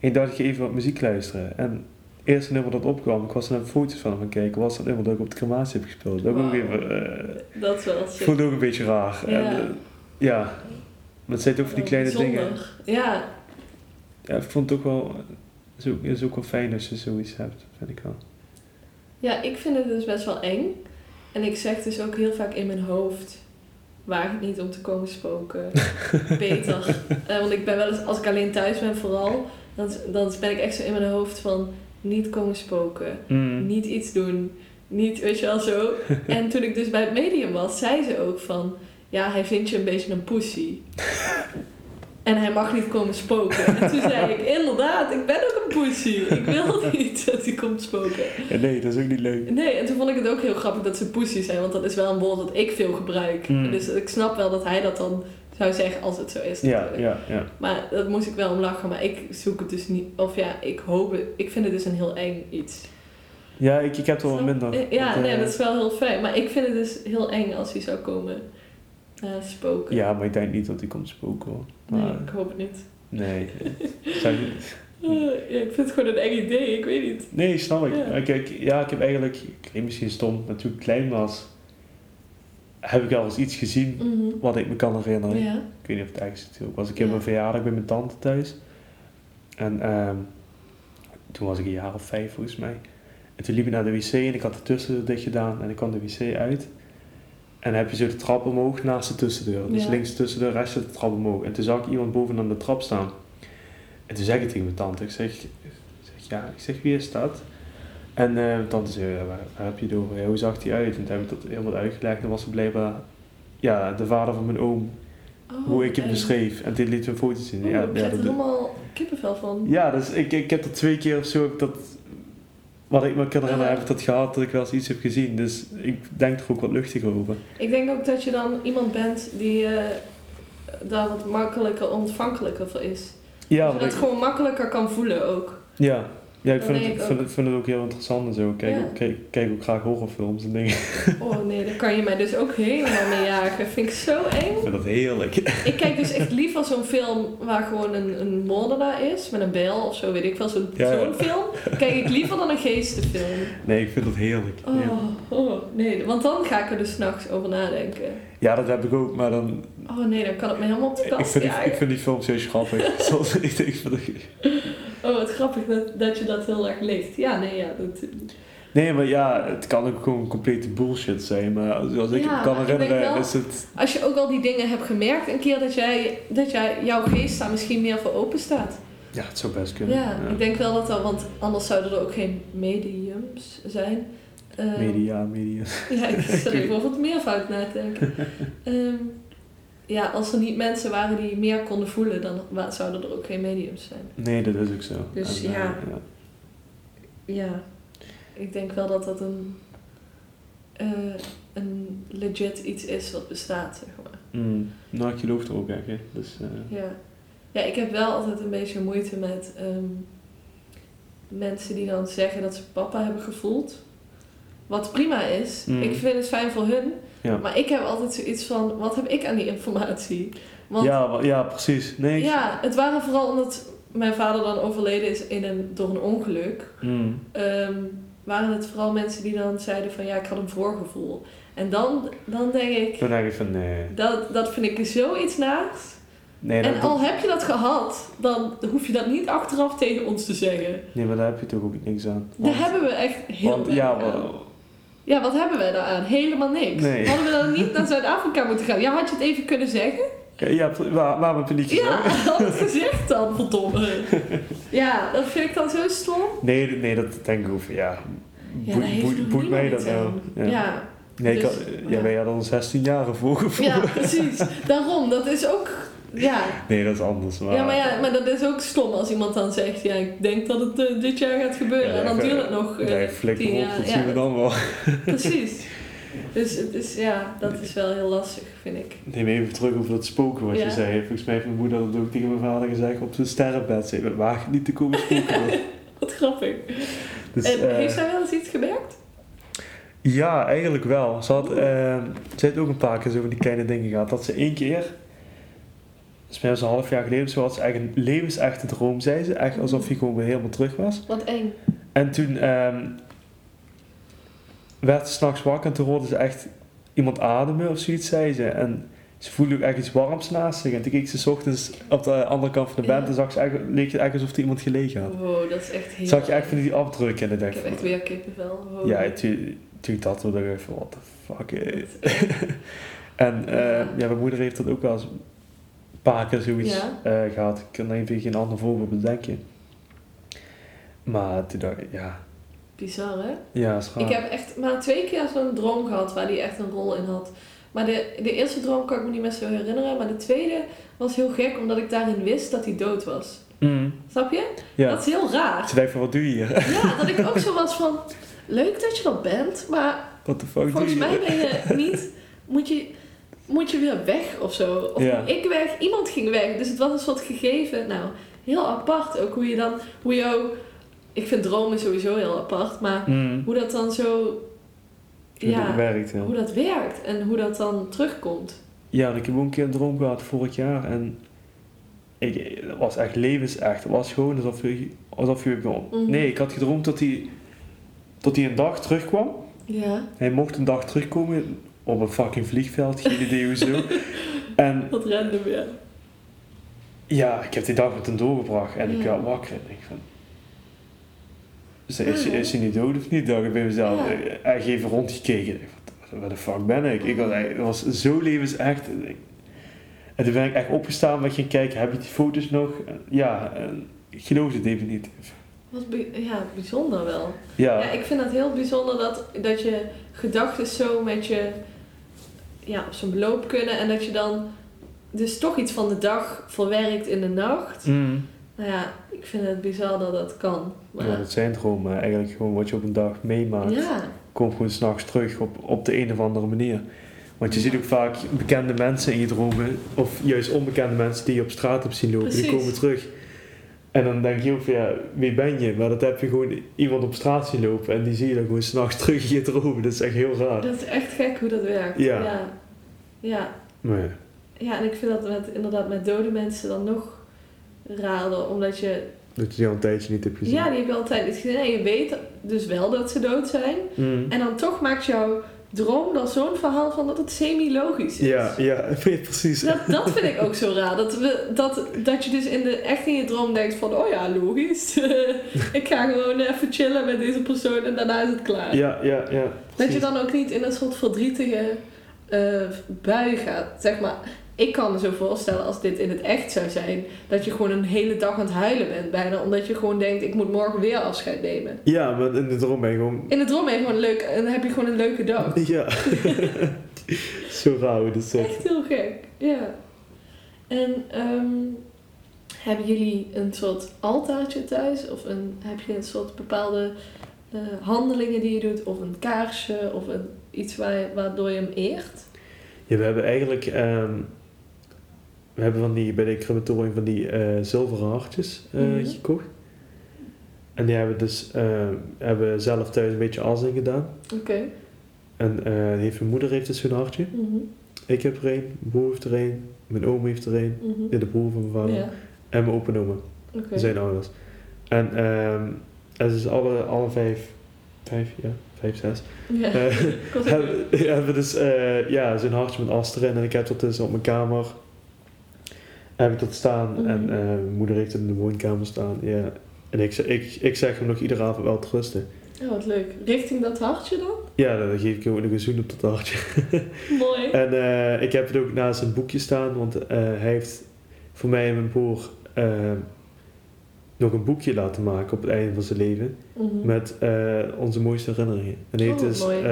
Speaker 2: En ik dacht ik even wat muziek luisteren. En het eerste nummer dat opkwam, ik was naar foto's van gaan kijken, was dat nummer dat ik op de crematie heb gespeeld. Dat, ook
Speaker 1: Wauw.
Speaker 2: even, eh,
Speaker 1: Dat is wel sick.
Speaker 2: voelde ook een beetje raar.
Speaker 1: Ja.
Speaker 2: En, eh, ja, maar het zijn toch van die kleine
Speaker 1: Bijzonder.
Speaker 2: dingen.
Speaker 1: Ja,
Speaker 2: Ja, ik vond het ook wel, is ook, het is ook wel fijn als je zoiets hebt, vind ik wel.
Speaker 1: Ja, ik vind het dus best wel eng. En ik zeg dus ook heel vaak in mijn hoofd, waag het niet om te komen spoken. Beter. Eh, want ik ben wel eens, als ik alleen thuis ben vooral, dan, dan ben ik echt zo in mijn hoofd van, niet komen spoken.
Speaker 2: Mm.
Speaker 1: Niet iets doen. Niet, weet je wel zo. En toen ik dus bij het medium was, zei ze ook van, ja, hij vindt je een beetje een pussy. En hij mag niet komen spoken. En toen zei ik, inderdaad, ik ben ook een pussy. Ik wil niet dat hij komt spoken.
Speaker 2: Ja, nee, dat is ook niet leuk.
Speaker 1: Nee, en toen vond ik het ook heel grappig dat ze pussy zijn, want dat is wel een woord dat ik veel gebruik.
Speaker 2: Mm.
Speaker 1: Dus ik snap wel dat hij dat dan zou zeggen als het zo is.
Speaker 2: Ja,
Speaker 1: natuurlijk.
Speaker 2: ja, ja.
Speaker 1: Maar dat moest ik wel om lachen. Maar ik zoek het dus niet. Of ja, ik hoop het. Ik vind het dus een heel eng iets.
Speaker 2: Ja, ik, ik heb er wel minder.
Speaker 1: Ja, nee,
Speaker 2: eh,
Speaker 1: dat is wel heel fijn. Maar ik vind het dus heel eng als hij zou komen eh, spoken.
Speaker 2: Ja, maar ik denk niet dat hij komt spoken hoor. Maar,
Speaker 1: Nee, ik hoop het niet.
Speaker 2: nee. Zou je-
Speaker 1: Eh, ja, ik vind het gewoon een eng idee. Ik weet niet.
Speaker 2: nee, snap ik.
Speaker 1: Ja.
Speaker 2: Kijk, ja, ik heb eigenlijk, ik misschien stom, maar toen ik klein was, heb ik al eens iets gezien
Speaker 1: Mhm.
Speaker 2: wat ik me kan herinneren.
Speaker 1: Ja.
Speaker 2: Ik weet niet of het echt is. Ik was een
Speaker 1: Ja.
Speaker 2: op mijn verjaardag bij mijn tante thuis. En ehm, toen was ik een jaar of vijf volgens mij. En toen liep ik naar de wc en ik had de tussendeur dicht gedaan en ik kwam de wc uit. En dan heb je zo de trap omhoog naast de tussendeur. Dus
Speaker 1: Ja.
Speaker 2: links de tussendeur, rechts de trap omhoog. En toen zag ik iemand bovenaan de trap staan. En toen zeg ik tegen mijn tante, ik zeg, zeg ja, ik zeg wie is dat? En eh, mijn tante zei, ja, waar, waar heb je het over? Ja, hoe zag hij uit? En toen heb ik dat helemaal uitgelegd. En was het blijkbaar ja, de vader van mijn oom
Speaker 1: Oh,
Speaker 2: hoe ik hem beschreef. En dit liet een foto zien.
Speaker 1: Oeh,
Speaker 2: Ja,
Speaker 1: ik
Speaker 2: ja,
Speaker 1: er
Speaker 2: dat,
Speaker 1: helemaal kippenvel van.
Speaker 2: ja, dus ik, ik heb er twee keer of zo, heb dat, wat ik me kan herinneren, heb ik dat gehad dat ik wel eens iets heb gezien. Dus ik denk er ook wat luchtiger over.
Speaker 1: Ik denk ook dat je dan iemand bent die eh, daar wat makkelijker, ontvankelijker voor is.
Speaker 2: Ja,
Speaker 1: dat je dat
Speaker 2: ik,
Speaker 1: gewoon makkelijker kan voelen ook.
Speaker 2: ja. Ja ik vind het,
Speaker 1: ik ook.
Speaker 2: het, vind het ook heel interessant en zo. Ik Kijk,
Speaker 1: Ja.
Speaker 2: ook, kijk, kijk ook graag horrorfilms en dingen.
Speaker 1: Oh nee, daar kan je mij dus ook helemaal mee jagen. Vind ik zo eng.
Speaker 2: Ik vind dat heerlijk.
Speaker 1: Ik kijk dus echt liever zo'n film waar gewoon een, een moordenaar is, met een bijl of zo, weet ik veel. Zo'n
Speaker 2: Ja, ja.
Speaker 1: zo'n film kijk ik liever dan een geestenfilm.
Speaker 2: Nee, ik vind dat heerlijk.
Speaker 1: Oh, oh, nee, want dan ga ik er dus s'nachts over nadenken.
Speaker 2: Ja, dat heb ik ook, maar dan...
Speaker 1: Oh nee, dan kan het me helemaal op de
Speaker 2: Ik
Speaker 1: kast
Speaker 2: vind, die, ik vind die films juist grappig. Zoals ik, ik
Speaker 1: Oh, wat grappig dat, dat je dat heel erg leest. Ja, nee, ja. Dat,
Speaker 2: Nee, maar ja, het kan ook gewoon complete bullshit zijn. Maar als, ik
Speaker 1: Ja,
Speaker 2: me kan
Speaker 1: ik
Speaker 2: herinneren,
Speaker 1: wel-
Speaker 2: is het...
Speaker 1: als je ook al die dingen hebt gemerkt, een keer dat, jij, dat jij, jouw geest daar misschien meer voor open staat.
Speaker 2: Ja, het zou best kunnen.
Speaker 1: Ja, ik denk wel dat dat, want anders zouden er ook geen mediums zijn. Ehm,
Speaker 2: Media, media.
Speaker 1: Ja, ik over het meervoud na te denken. Ehm, ja, als er niet mensen waren die meer konden voelen, dan zouden er ook geen mediums zijn.
Speaker 2: Nee, dat is ook zo.
Speaker 1: Dus
Speaker 2: En, eh,
Speaker 1: ja. Ja, ik denk wel dat dat een, eh, een legit iets is wat bestaat, zeg maar.
Speaker 2: Mm, nou, ik geloof er ook echt, hè. Dus, eh,
Speaker 1: Ja. ja, ik heb wel altijd een beetje moeite met ehm, mensen die dan zeggen dat ze papa hebben gevoeld. Wat prima is.
Speaker 2: Mm.
Speaker 1: Ik vind het fijn voor hun.
Speaker 2: ja.
Speaker 1: Maar ik heb altijd zoiets van, wat heb ik aan die informatie? Want ja,
Speaker 2: ja, ja, precies. Nee, ik-
Speaker 1: het waren vooral omdat mijn vader dan overleden is in een, door een ongeluk.
Speaker 2: Mm,
Speaker 1: Ehm, waren het vooral mensen die dan zeiden van, ja, ik had een voorgevoel. En dan, dan denk ik,
Speaker 2: dan denk ik van, nee.
Speaker 1: dat, dat vind ik zoiets naars.
Speaker 2: Nee,
Speaker 1: En al heb je dat gehad, dan hoef je dat niet achteraf tegen ons te zeggen.
Speaker 2: nee, maar daar heb je toch ook niks aan.
Speaker 1: Daar hebben we echt heel
Speaker 2: want,
Speaker 1: weinig
Speaker 2: ja,
Speaker 1: aan. Ja, wat hebben wij daar aan? Helemaal niks.
Speaker 2: Nee.
Speaker 1: Hadden we dan niet naar Zuid-Afrika moeten gaan? Ja, had je het even kunnen zeggen?
Speaker 2: ja, waar, waar mijn paniek
Speaker 1: Ja, had het gezegd dan, verdomme. Ja, dat vind ik dan zo stom.
Speaker 2: Nee, nee, dat denk ik over, ja.
Speaker 1: Ja,
Speaker 2: boeit- mij dat nou? Ja.
Speaker 1: Ja,
Speaker 2: Nee, ik
Speaker 1: dus,
Speaker 2: had,
Speaker 1: ja.
Speaker 2: wij hadden al 16 jaar voorgevoel.
Speaker 1: ja, precies. Daarom, dat is ook... Ja.
Speaker 2: Nee, dat is anders. Maar,
Speaker 1: Ja, maar, ja, maar dat is ook stom als iemand dan zegt... Ja, ik denk dat het eh, dit jaar gaat gebeuren.
Speaker 2: Ja,
Speaker 1: en dan
Speaker 2: ja,
Speaker 1: duurt het nog eh,
Speaker 2: Nee, flikker op, dat
Speaker 1: Ja,
Speaker 2: zien we dan wel.
Speaker 1: Precies. Dus het is, ja, dat is wel heel lastig, vind ik.
Speaker 2: Neem even terug over dat spoken wat
Speaker 1: Ja.
Speaker 2: je zei. Volgens mij heeft mijn moeder dat ook tegen mijn vader gezegd op zijn sterrenbed. Ze heeft waag niet te komen spoken.
Speaker 1: Wat grappig.
Speaker 2: dus,
Speaker 1: en
Speaker 2: eh,
Speaker 1: heeft zij wel eens iets gemerkt?
Speaker 2: Ja, eigenlijk wel. Ze had, ze heeft ook een paar keer zo van die kleine dingen gehad. Dat ze één keer, mij was het een half jaar geleden of zo, had ze echt een levensechte droom, zei ze. Echt alsof hij gewoon weer helemaal terug was.
Speaker 1: Wat eng.
Speaker 2: En toen ehm, werd ze s'nachts wakker en toen hoorde ze echt iemand ademen of zoiets, zei ze. En ze voelde ook echt iets warms naast zich. En toen keek ze 's ochtends op de andere kant van de
Speaker 1: Ja.
Speaker 2: en zag ze echt, leek het echt alsof er iemand gelegen had.
Speaker 1: Wow, dat is echt heel
Speaker 2: Zag je echt van die afdrukken en dan dacht
Speaker 1: Ik
Speaker 2: ik
Speaker 1: heb echt weer kippenvel. Wow.
Speaker 2: ja, toen, toen ik dat hoorde, dacht ik van, what the fuck. En eh,
Speaker 1: Ja.
Speaker 2: mijn moeder heeft dat ook wel eens een paar keer zoiets
Speaker 1: Ja.
Speaker 2: eh, gehad. Ik kan even geen ander voorbeeld bedenken. Maar toen dacht ik, ja,
Speaker 1: Bizar, hè?
Speaker 2: ja, is raar.
Speaker 1: Ik heb echt maar twee keer zo'n droom gehad waar die echt een rol in had. Maar de, de eerste droom kan ik me niet meer zo herinneren. Maar de tweede was heel gek, omdat ik daarin wist dat hij dood was.
Speaker 2: Mm,
Speaker 1: Snap je?
Speaker 2: ja.
Speaker 1: Dat is heel raar.
Speaker 2: Ze denkt van, wat doe je hier?
Speaker 1: Ja, dat ik ook zo was van... Leuk dat je dat bent, maar
Speaker 2: What the fuck
Speaker 1: volgens
Speaker 2: doe je
Speaker 1: mij ben je niet... Moet je... moet je weer weg of zo. Of
Speaker 2: Ja.
Speaker 1: ik weg, iemand ging weg. Dus het was een soort gegeven. Nou, heel apart ook hoe je dan, hoe je ook, ik vind dromen sowieso heel apart, maar
Speaker 2: Mm.
Speaker 1: hoe dat dan zo,
Speaker 2: Hoe
Speaker 1: ja,
Speaker 2: dat werkt, ja.
Speaker 1: hoe dat werkt en hoe dat dan terugkomt.
Speaker 2: Ja, ik heb ook een keer een droom gehad vorig jaar en ik, dat was echt levensecht. Het was gewoon alsof je, alsof je
Speaker 1: Mhm.
Speaker 2: Nee, ik had gedroomd dat hij, dat hij een dag terugkwam.
Speaker 1: Ja,
Speaker 2: Hij mocht een dag terugkomen op een fucking vliegveld, geen idee hoezo. En
Speaker 1: wat random, ja.
Speaker 2: ja, ik heb die dag met hem doorgebracht en ik werd wakker en ik van... Is, is,
Speaker 1: Ah.
Speaker 2: is hij niet dood of niet? dacht ik bij mezelf.
Speaker 1: Ja.
Speaker 2: Echt even rondgekeken. Ik dacht, Waar de fuck ben ik? ik was, het was zo levensecht. En toen ben ik echt opgestaan met gaan kijken, heb je die foto's nog? Ja, en ik geloof het.
Speaker 1: Wat bij- ja, bijzonder wel.
Speaker 2: Ja,
Speaker 1: Ja, ik vind het heel bijzonder dat, dat je gedachten zo met je ja, op zijn beloop kunnen en dat je dan dus toch iets van de dag verwerkt in de nacht.
Speaker 2: Mm.
Speaker 1: Nou ja, ik vind het bizar dat dat kan. Maar,
Speaker 2: ja dat zijn dromen. Eigenlijk gewoon wat je op een dag meemaakt.
Speaker 1: ja,
Speaker 2: komt gewoon s'nachts terug op, op de een of andere manier. Want je ziet ook vaak bekende mensen in je dromen, of juist onbekende mensen die je op straat hebt zien lopen, die komen terug. En dan denk je ook van ja, wie ben je? Maar dat heb je gewoon iemand op straat zien lopen en die zie je dan gewoon s'nachts terug in je dromen. Dat is echt heel raar.
Speaker 1: dat is echt gek hoe dat werkt.
Speaker 2: Ja.
Speaker 1: ja. Ja,
Speaker 2: ja.
Speaker 1: Ja, en ik vind dat met, inderdaad met dode mensen dan nog raarder, omdat je...
Speaker 2: dat je die al een tijdje niet hebt gezien.
Speaker 1: Ja, die heb je altijd niet gezien en je weet dus wel dat ze dood zijn.
Speaker 2: Mm.
Speaker 1: En dan toch maakt jouw droom dan zo'n verhaal van dat het semi-logisch is.
Speaker 2: ja, ja, precies.
Speaker 1: Dat, dat vind ik ook zo raar. Dat, we, dat, dat je dus in de, echt in je droom denkt van, oh ja, logisch. ik ga gewoon even chillen met deze persoon en daarna is het klaar.
Speaker 2: Ja, ja, ja.
Speaker 1: dat je dan ook niet in een soort verdrietige eh, bui gaat. Zeg maar, ik kan me zo voorstellen als dit in het echt zou zijn, dat je gewoon een hele dag aan het huilen bent bijna, omdat je gewoon denkt, ik moet morgen weer afscheid nemen.
Speaker 2: Ja, maar in de droom ben je gewoon...
Speaker 1: In de droom ben je gewoon leuk en dan heb je gewoon een leuke dag.
Speaker 2: Ja. Zo hoe dat zit.
Speaker 1: Echt heel gek, ja. En ehm, hebben jullie een soort altaartje thuis? Of een, heb je een soort bepaalde eh, handelingen die je doet? Of een kaarsje? Of een, iets waar, waardoor je hem eert?
Speaker 2: Ja, we hebben eigenlijk... ehm, we hebben van die, bij de crematorium van die eh, zilveren hartjes eh,
Speaker 1: Mhm.
Speaker 2: gekocht. En die hebben we dus eh, hebben zelf thuis een beetje as in gedaan.
Speaker 1: Oké.
Speaker 2: En heeft mijn moeder heeft dus zo'n hartje.
Speaker 1: Mhm,
Speaker 2: Ik heb er een, mijn broer heeft er een, mijn oom heeft er een.
Speaker 1: mhm.
Speaker 2: De broer van mijn vader. En mijn opa en oma, zijn ouders. En ehm het is alle, alle vijf, vijf, ja, vijf, zes.
Speaker 1: Ja.
Speaker 2: Hebben, hebben dus ja, zo'n hartje met as erin en ik heb dat dus op mijn kamer heb ik dat staan
Speaker 1: Mhm.
Speaker 2: en mijn moeder heeft het in de woonkamer staan ja. en ik, zeg- ik, ik zeg hem nog iedere avond wel te rusten
Speaker 1: Oh, wat leuk. Richting dat hartje dan?
Speaker 2: ja dan geef ik hem ook nog een zoen op dat hartje
Speaker 1: Mooi.
Speaker 2: en eh, ik heb het ook naast een boekje staan want eh, hij heeft voor mij en mijn broer nog een boekje laten maken op het einde van zijn leven
Speaker 1: Mhm.
Speaker 2: met onze mooiste herinneringen en hij heeft
Speaker 1: Oh,
Speaker 2: dus
Speaker 1: mooi.
Speaker 2: ehm,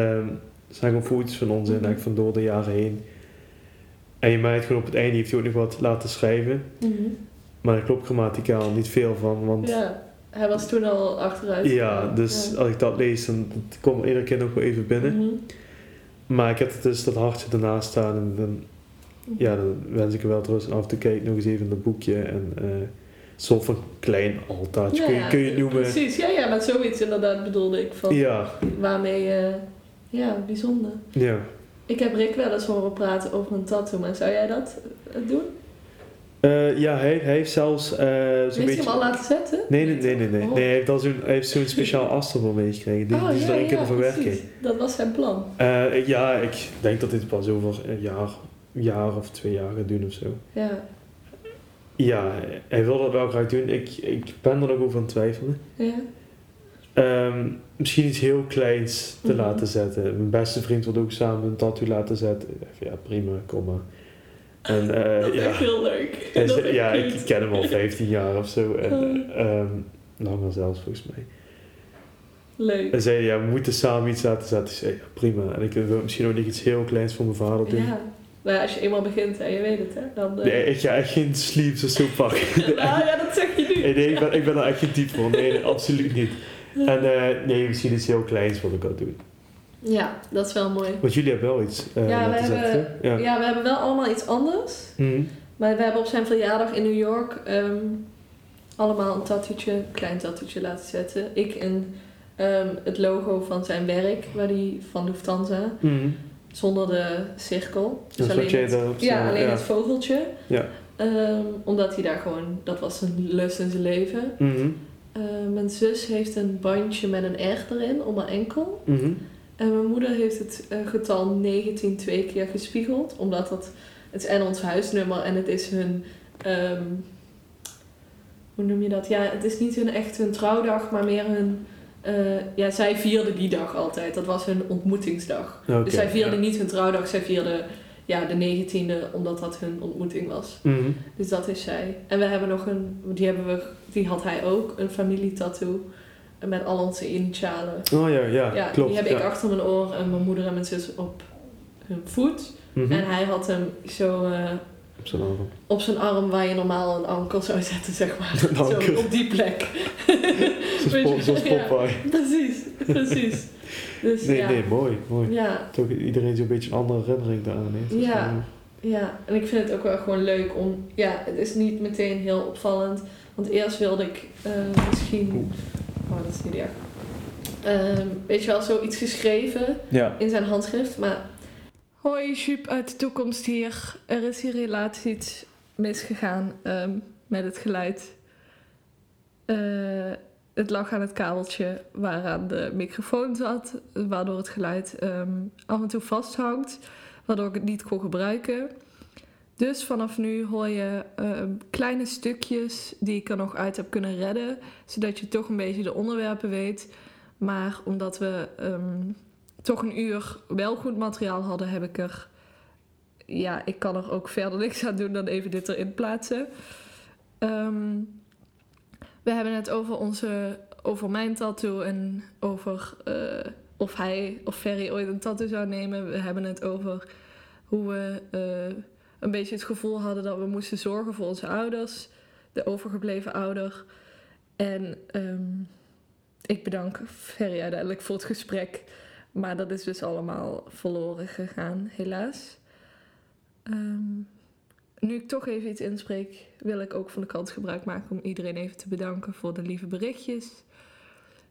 Speaker 2: er zijn gewoon foto's van ons in
Speaker 1: Mhm.
Speaker 2: eigenlijk van door de jaren heen En je merkt gewoon op het einde heeft hij ook nog wat laten schrijven.
Speaker 1: Mhm.
Speaker 2: Maar daar klopt grammaticaal niet veel van. Want ja,
Speaker 1: Ja, hij was toen al achteruit. gegaan.
Speaker 2: dus
Speaker 1: Ja.
Speaker 2: als ik dat lees, dan dat komt iedere keer nog wel even binnen.
Speaker 1: Mhm.
Speaker 2: Maar ik heb het dus dat hartje ernaast staan. En dan, ja, dan wens ik er wel troost. En af en toe kijk ik nog eens even in dat boekje. En eh een soort van klein altaartje kun, je,
Speaker 1: Ja,
Speaker 2: kun je het noemen.
Speaker 1: Precies, ja, ja, met zoiets inderdaad bedoelde ik van
Speaker 2: Ja,
Speaker 1: waarmee je, ja, bijzonder.
Speaker 2: ja.
Speaker 1: Ik heb Rick wel eens horen praten over een tattoo, maar zou jij dat eh, doen?
Speaker 2: Eh, ja, hij, hij heeft zelfs eh zo'n
Speaker 1: Heeft hij
Speaker 2: beetje...
Speaker 1: hem al laten zetten?
Speaker 2: Nee, nee, nee, nee. nee.
Speaker 1: Oh.
Speaker 2: nee hij heeft, al zo'n, hij heeft zo'n speciaal aster voor meegekregen. Die,
Speaker 1: oh,
Speaker 2: die
Speaker 1: ja,
Speaker 2: erin
Speaker 1: ja,
Speaker 2: kunnen verwerken.
Speaker 1: precies. Dat was zijn plan.
Speaker 2: Ik- ja, ik denk dat dit pas over een jaar, jaar of twee jaar gaat doen of zo.
Speaker 1: Ja,
Speaker 2: Ja, hij wil dat wel graag doen. Ik, ik ben er nog over aan het twijfelen.
Speaker 1: ja.
Speaker 2: Ehm, misschien iets heel kleins te
Speaker 1: Mhm.
Speaker 2: laten zetten. Mijn beste vriend wil ook samen een tattoo laten zetten. Ja, prima, kom maar. En eh,
Speaker 1: dat is
Speaker 2: ja,
Speaker 1: echt heel leuk. Dat
Speaker 2: ja ik ken hem al 15 jaar of zo. En,
Speaker 1: Oh.
Speaker 2: ehm, langer zelfs volgens mij.
Speaker 1: Leuk.
Speaker 2: Hij zei, ja, we moeten samen iets laten zetten. Ik zei, ja, prima. En ik wil misschien ook nog iets heel kleins voor mijn vader doen.
Speaker 1: Ja. Maar ja, als je eenmaal begint en je weet het, hè, dan... eh,
Speaker 2: Nee, ik ga echt geen sleeves of zo pakken.
Speaker 1: nou ja, dat zeg je nu.
Speaker 2: Nee, nee, ik ben, ik ben er echt geen type voor. Nee, absoluut niet. En eh, nee, misschien iets heel kleins wil ik wel doen.
Speaker 1: Ja, dat is wel mooi.
Speaker 2: Want jullie hebben wel iets eh
Speaker 1: Ja, we hebben-.
Speaker 2: Ja.
Speaker 1: Ja, we hebben wel allemaal iets anders.
Speaker 2: Mhm.
Speaker 1: Maar we hebben op zijn verjaardag in New York ehm, allemaal een tattoetje, een klein tattoetje laten zetten. Ik in ehm, het logo van zijn werk, waar die van Lufthansa,
Speaker 2: Mhm.
Speaker 1: zonder de cirkel. Dus
Speaker 2: Dus
Speaker 1: alleen
Speaker 2: wat
Speaker 1: het,
Speaker 2: daarop
Speaker 1: ja, alleen
Speaker 2: ja.
Speaker 1: het vogeltje.
Speaker 2: Ja.
Speaker 1: Ehm, omdat hij daar gewoon, dat was zijn lust in zijn leven.
Speaker 2: Mhm.
Speaker 1: Eh, mijn zus heeft een bandje met een R erin om haar enkel.
Speaker 2: Mhm.
Speaker 1: En mijn moeder heeft het eh, getal 19 twee keer gespiegeld, omdat dat, het is en ons huisnummer en het is hun, ehm, hoe noem je dat? Ja, het is niet hun echt hun trouwdag, maar meer hun, eh, ja, zij vierden die dag altijd. Dat was hun ontmoetingsdag. Dus zij vierden
Speaker 2: ja.
Speaker 1: niet hun trouwdag, zij vierden ja, de 19e, omdat dat hun ontmoeting was.
Speaker 2: Mhm.
Speaker 1: Dus dat is zij. En we hebben nog een, die, hebben we, die had hij ook, een familietattoo met al onze initialen.
Speaker 2: Oh ja, ja,
Speaker 1: Ja,
Speaker 2: klopt.
Speaker 1: die heb
Speaker 2: ja.
Speaker 1: ik achter mijn oor en mijn moeder en mijn zus op hun voet.
Speaker 2: Mhm.
Speaker 1: En hij had hem zo eh,
Speaker 2: Op zijn arm.
Speaker 1: op zijn arm waar je normaal een anker zou zetten, zeg maar. Zo, op die plek.
Speaker 2: Zoals
Speaker 1: Ja.
Speaker 2: Popeye.
Speaker 1: precies, precies. Dus
Speaker 2: Nee,
Speaker 1: ja.
Speaker 2: nee, mooi, mooi.
Speaker 1: Ja,
Speaker 2: Toch iedereen zo'n beetje een andere herinnering daaraan heeft.
Speaker 1: Ja. ja, en ik vind het ook wel gewoon leuk om... Ja, het is niet meteen heel opvallend. Want eerst wilde ik eh, misschien... Oh, dat is niet erg. Ehm, weet je wel, zoiets geschreven
Speaker 2: Ja.
Speaker 1: in zijn handschrift, maar... Hoi, Jup uit de toekomst hier. Er is hier helaas iets misgegaan ehm, met het geluid. Eh, het lag aan het kabeltje waaraan de microfoon zat, waardoor het geluid ehm, af en toe vasthangt, waardoor ik het niet kon gebruiken. Dus vanaf nu hoor je ehm, kleine stukjes die ik er nog uit heb kunnen redden, zodat je toch een beetje de onderwerpen weet. Maar omdat we toch een uur wel goed materiaal hadden, heb ik er. Ja, ik kan er ook verder niks aan doen dan even dit erin plaatsen. Ehm, we hebben het over, onze, over mijn tattoo en over eh, of hij of Ferry ooit een tattoo zou nemen. We hebben het over hoe we eh, een beetje het gevoel hadden dat we moesten zorgen voor onze ouders, de overgebleven ouder. En ehm, ik bedank Ferry uiteindelijk voor het gesprek. Maar dat is dus allemaal verloren gegaan, helaas. Ehm, nu ik toch even iets inspreek, wil ik ook van de kans gebruik maken om iedereen even te bedanken voor de lieve berichtjes.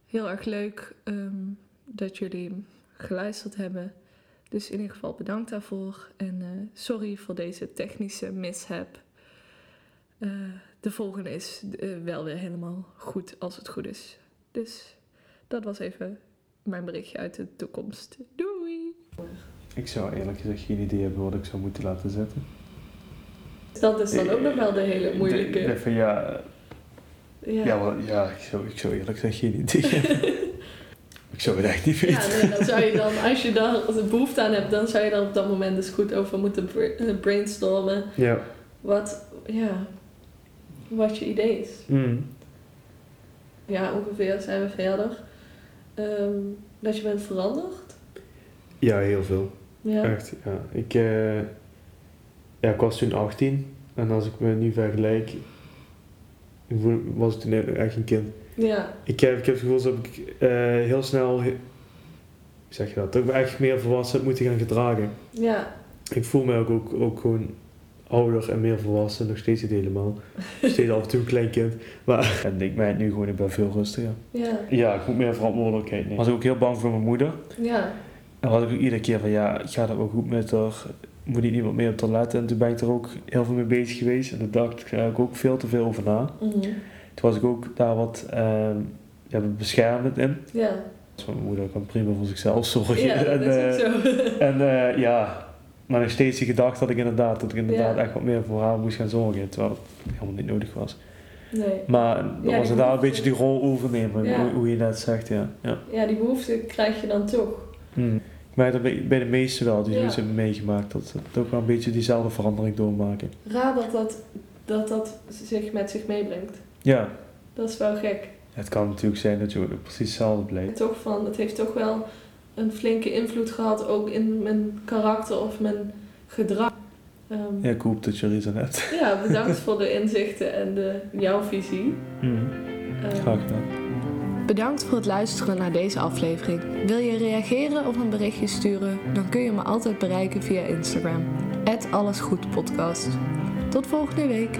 Speaker 1: Heel erg leuk ehm, dat jullie geluisterd hebben. Dus in ieder geval bedankt daarvoor. En eh, sorry voor deze technische mishap. Eh, de volgende is eh, wel weer helemaal goed als het goed is. Dus dat was even mijn berichtje uit de toekomst. Doei!
Speaker 2: Ik zou eerlijk gezegd geen idee hebben wat ik zou moeten laten zetten.
Speaker 1: Dat is dan ook nog wel de hele
Speaker 2: Ik
Speaker 1: moeilijke.
Speaker 2: van ja,
Speaker 1: Ja,
Speaker 2: ja, wel, ja ik, zou, ik zou eerlijk gezegd geen idee hebben. ik zou het echt niet
Speaker 1: Ja,
Speaker 2: weten.
Speaker 1: nee, dan zou je dan, als je daar de behoefte aan hebt, dan zou je daar op dat moment dus goed over moeten eh, brainstormen.
Speaker 2: Ja.
Speaker 1: Wat, ja, wat je idee is.
Speaker 2: Mm.
Speaker 1: Ja, ongeveer zijn we verder. Ehm, dat je bent veranderd.
Speaker 2: Ja, heel veel.
Speaker 1: Ja.
Speaker 2: Echt, ja. Ik, eh, ja, ik was toen 18 en als ik me nu vergelijk, was ik toen echt een kind.
Speaker 1: Ja,
Speaker 2: Ik heb, ik heb het gevoel dat ik eh, heel snel, hoe zeg je dat, dat ik me echt meer volwassen heb moeten gaan gedragen.
Speaker 1: ja,
Speaker 2: Ik voel me ook, ook, ook gewoon ouder en meer volwassen, nog steeds niet helemaal. Steeds af en toe een klein kind. Maar en ik merk nu gewoon, ik ben veel rustiger.
Speaker 1: ja,
Speaker 2: Ja, ik moet meer verantwoordelijkheid nemen. Ik was ook heel bang voor mijn moeder.
Speaker 1: ja,
Speaker 2: En was ik ook iedere keer van, ja, gaat het wel goed met haar? Moet ik niet wat meer op letten? En toen ben ik er ook heel veel mee bezig geweest. En daar dacht ik eigenlijk ook veel te veel over na.
Speaker 1: mhm,
Speaker 2: Toen was ik ook daar wat ehm ja, beschermend in.
Speaker 1: ja.
Speaker 2: Dus mijn moeder kan prima voor zichzelf zorgen.
Speaker 1: Ja, dat
Speaker 2: en,
Speaker 1: is
Speaker 2: eh,
Speaker 1: ook zo.
Speaker 2: En eh, ja, maar nog steeds die gedachte dat ik inderdaad, dat ik inderdaad
Speaker 1: Ja.
Speaker 2: echt wat meer voor haar moest gaan zorgen. Terwijl het helemaal niet nodig was.
Speaker 1: Nee.
Speaker 2: Maar dan
Speaker 1: die
Speaker 2: was het daar een beetje die rol overnemen,
Speaker 1: Ja.
Speaker 2: hoe, je net zegt, ja. ja.
Speaker 1: Ja, die behoefte krijg je dan toch.
Speaker 2: Hm. Ik merk dat bij, de meesten wel, die
Speaker 1: Ja.
Speaker 2: zoiets hebben meegemaakt, dat ze ook wel een beetje diezelfde verandering doormaken.
Speaker 1: Raar dat dat, dat dat zich met zich meebrengt.
Speaker 2: Ja,
Speaker 1: Dat is wel gek.
Speaker 2: het kan natuurlijk zijn dat je precies hetzelfde blijft.
Speaker 1: Toch van, het heeft toch wel een flinke invloed gehad, ook in mijn karakter of mijn gedrag. Ehm,
Speaker 2: Ja, ik hoop dat je er iets aan hebt.
Speaker 1: ja, bedankt voor de inzichten en de, jouw visie.
Speaker 2: Hm.
Speaker 1: Ehm,
Speaker 2: Graag gedaan.
Speaker 1: Bedankt voor het luisteren naar deze aflevering. Wil je reageren of een berichtje sturen? Dan kun je me altijd bereiken via Instagram. Allesgoedpodcast. Tot volgende week.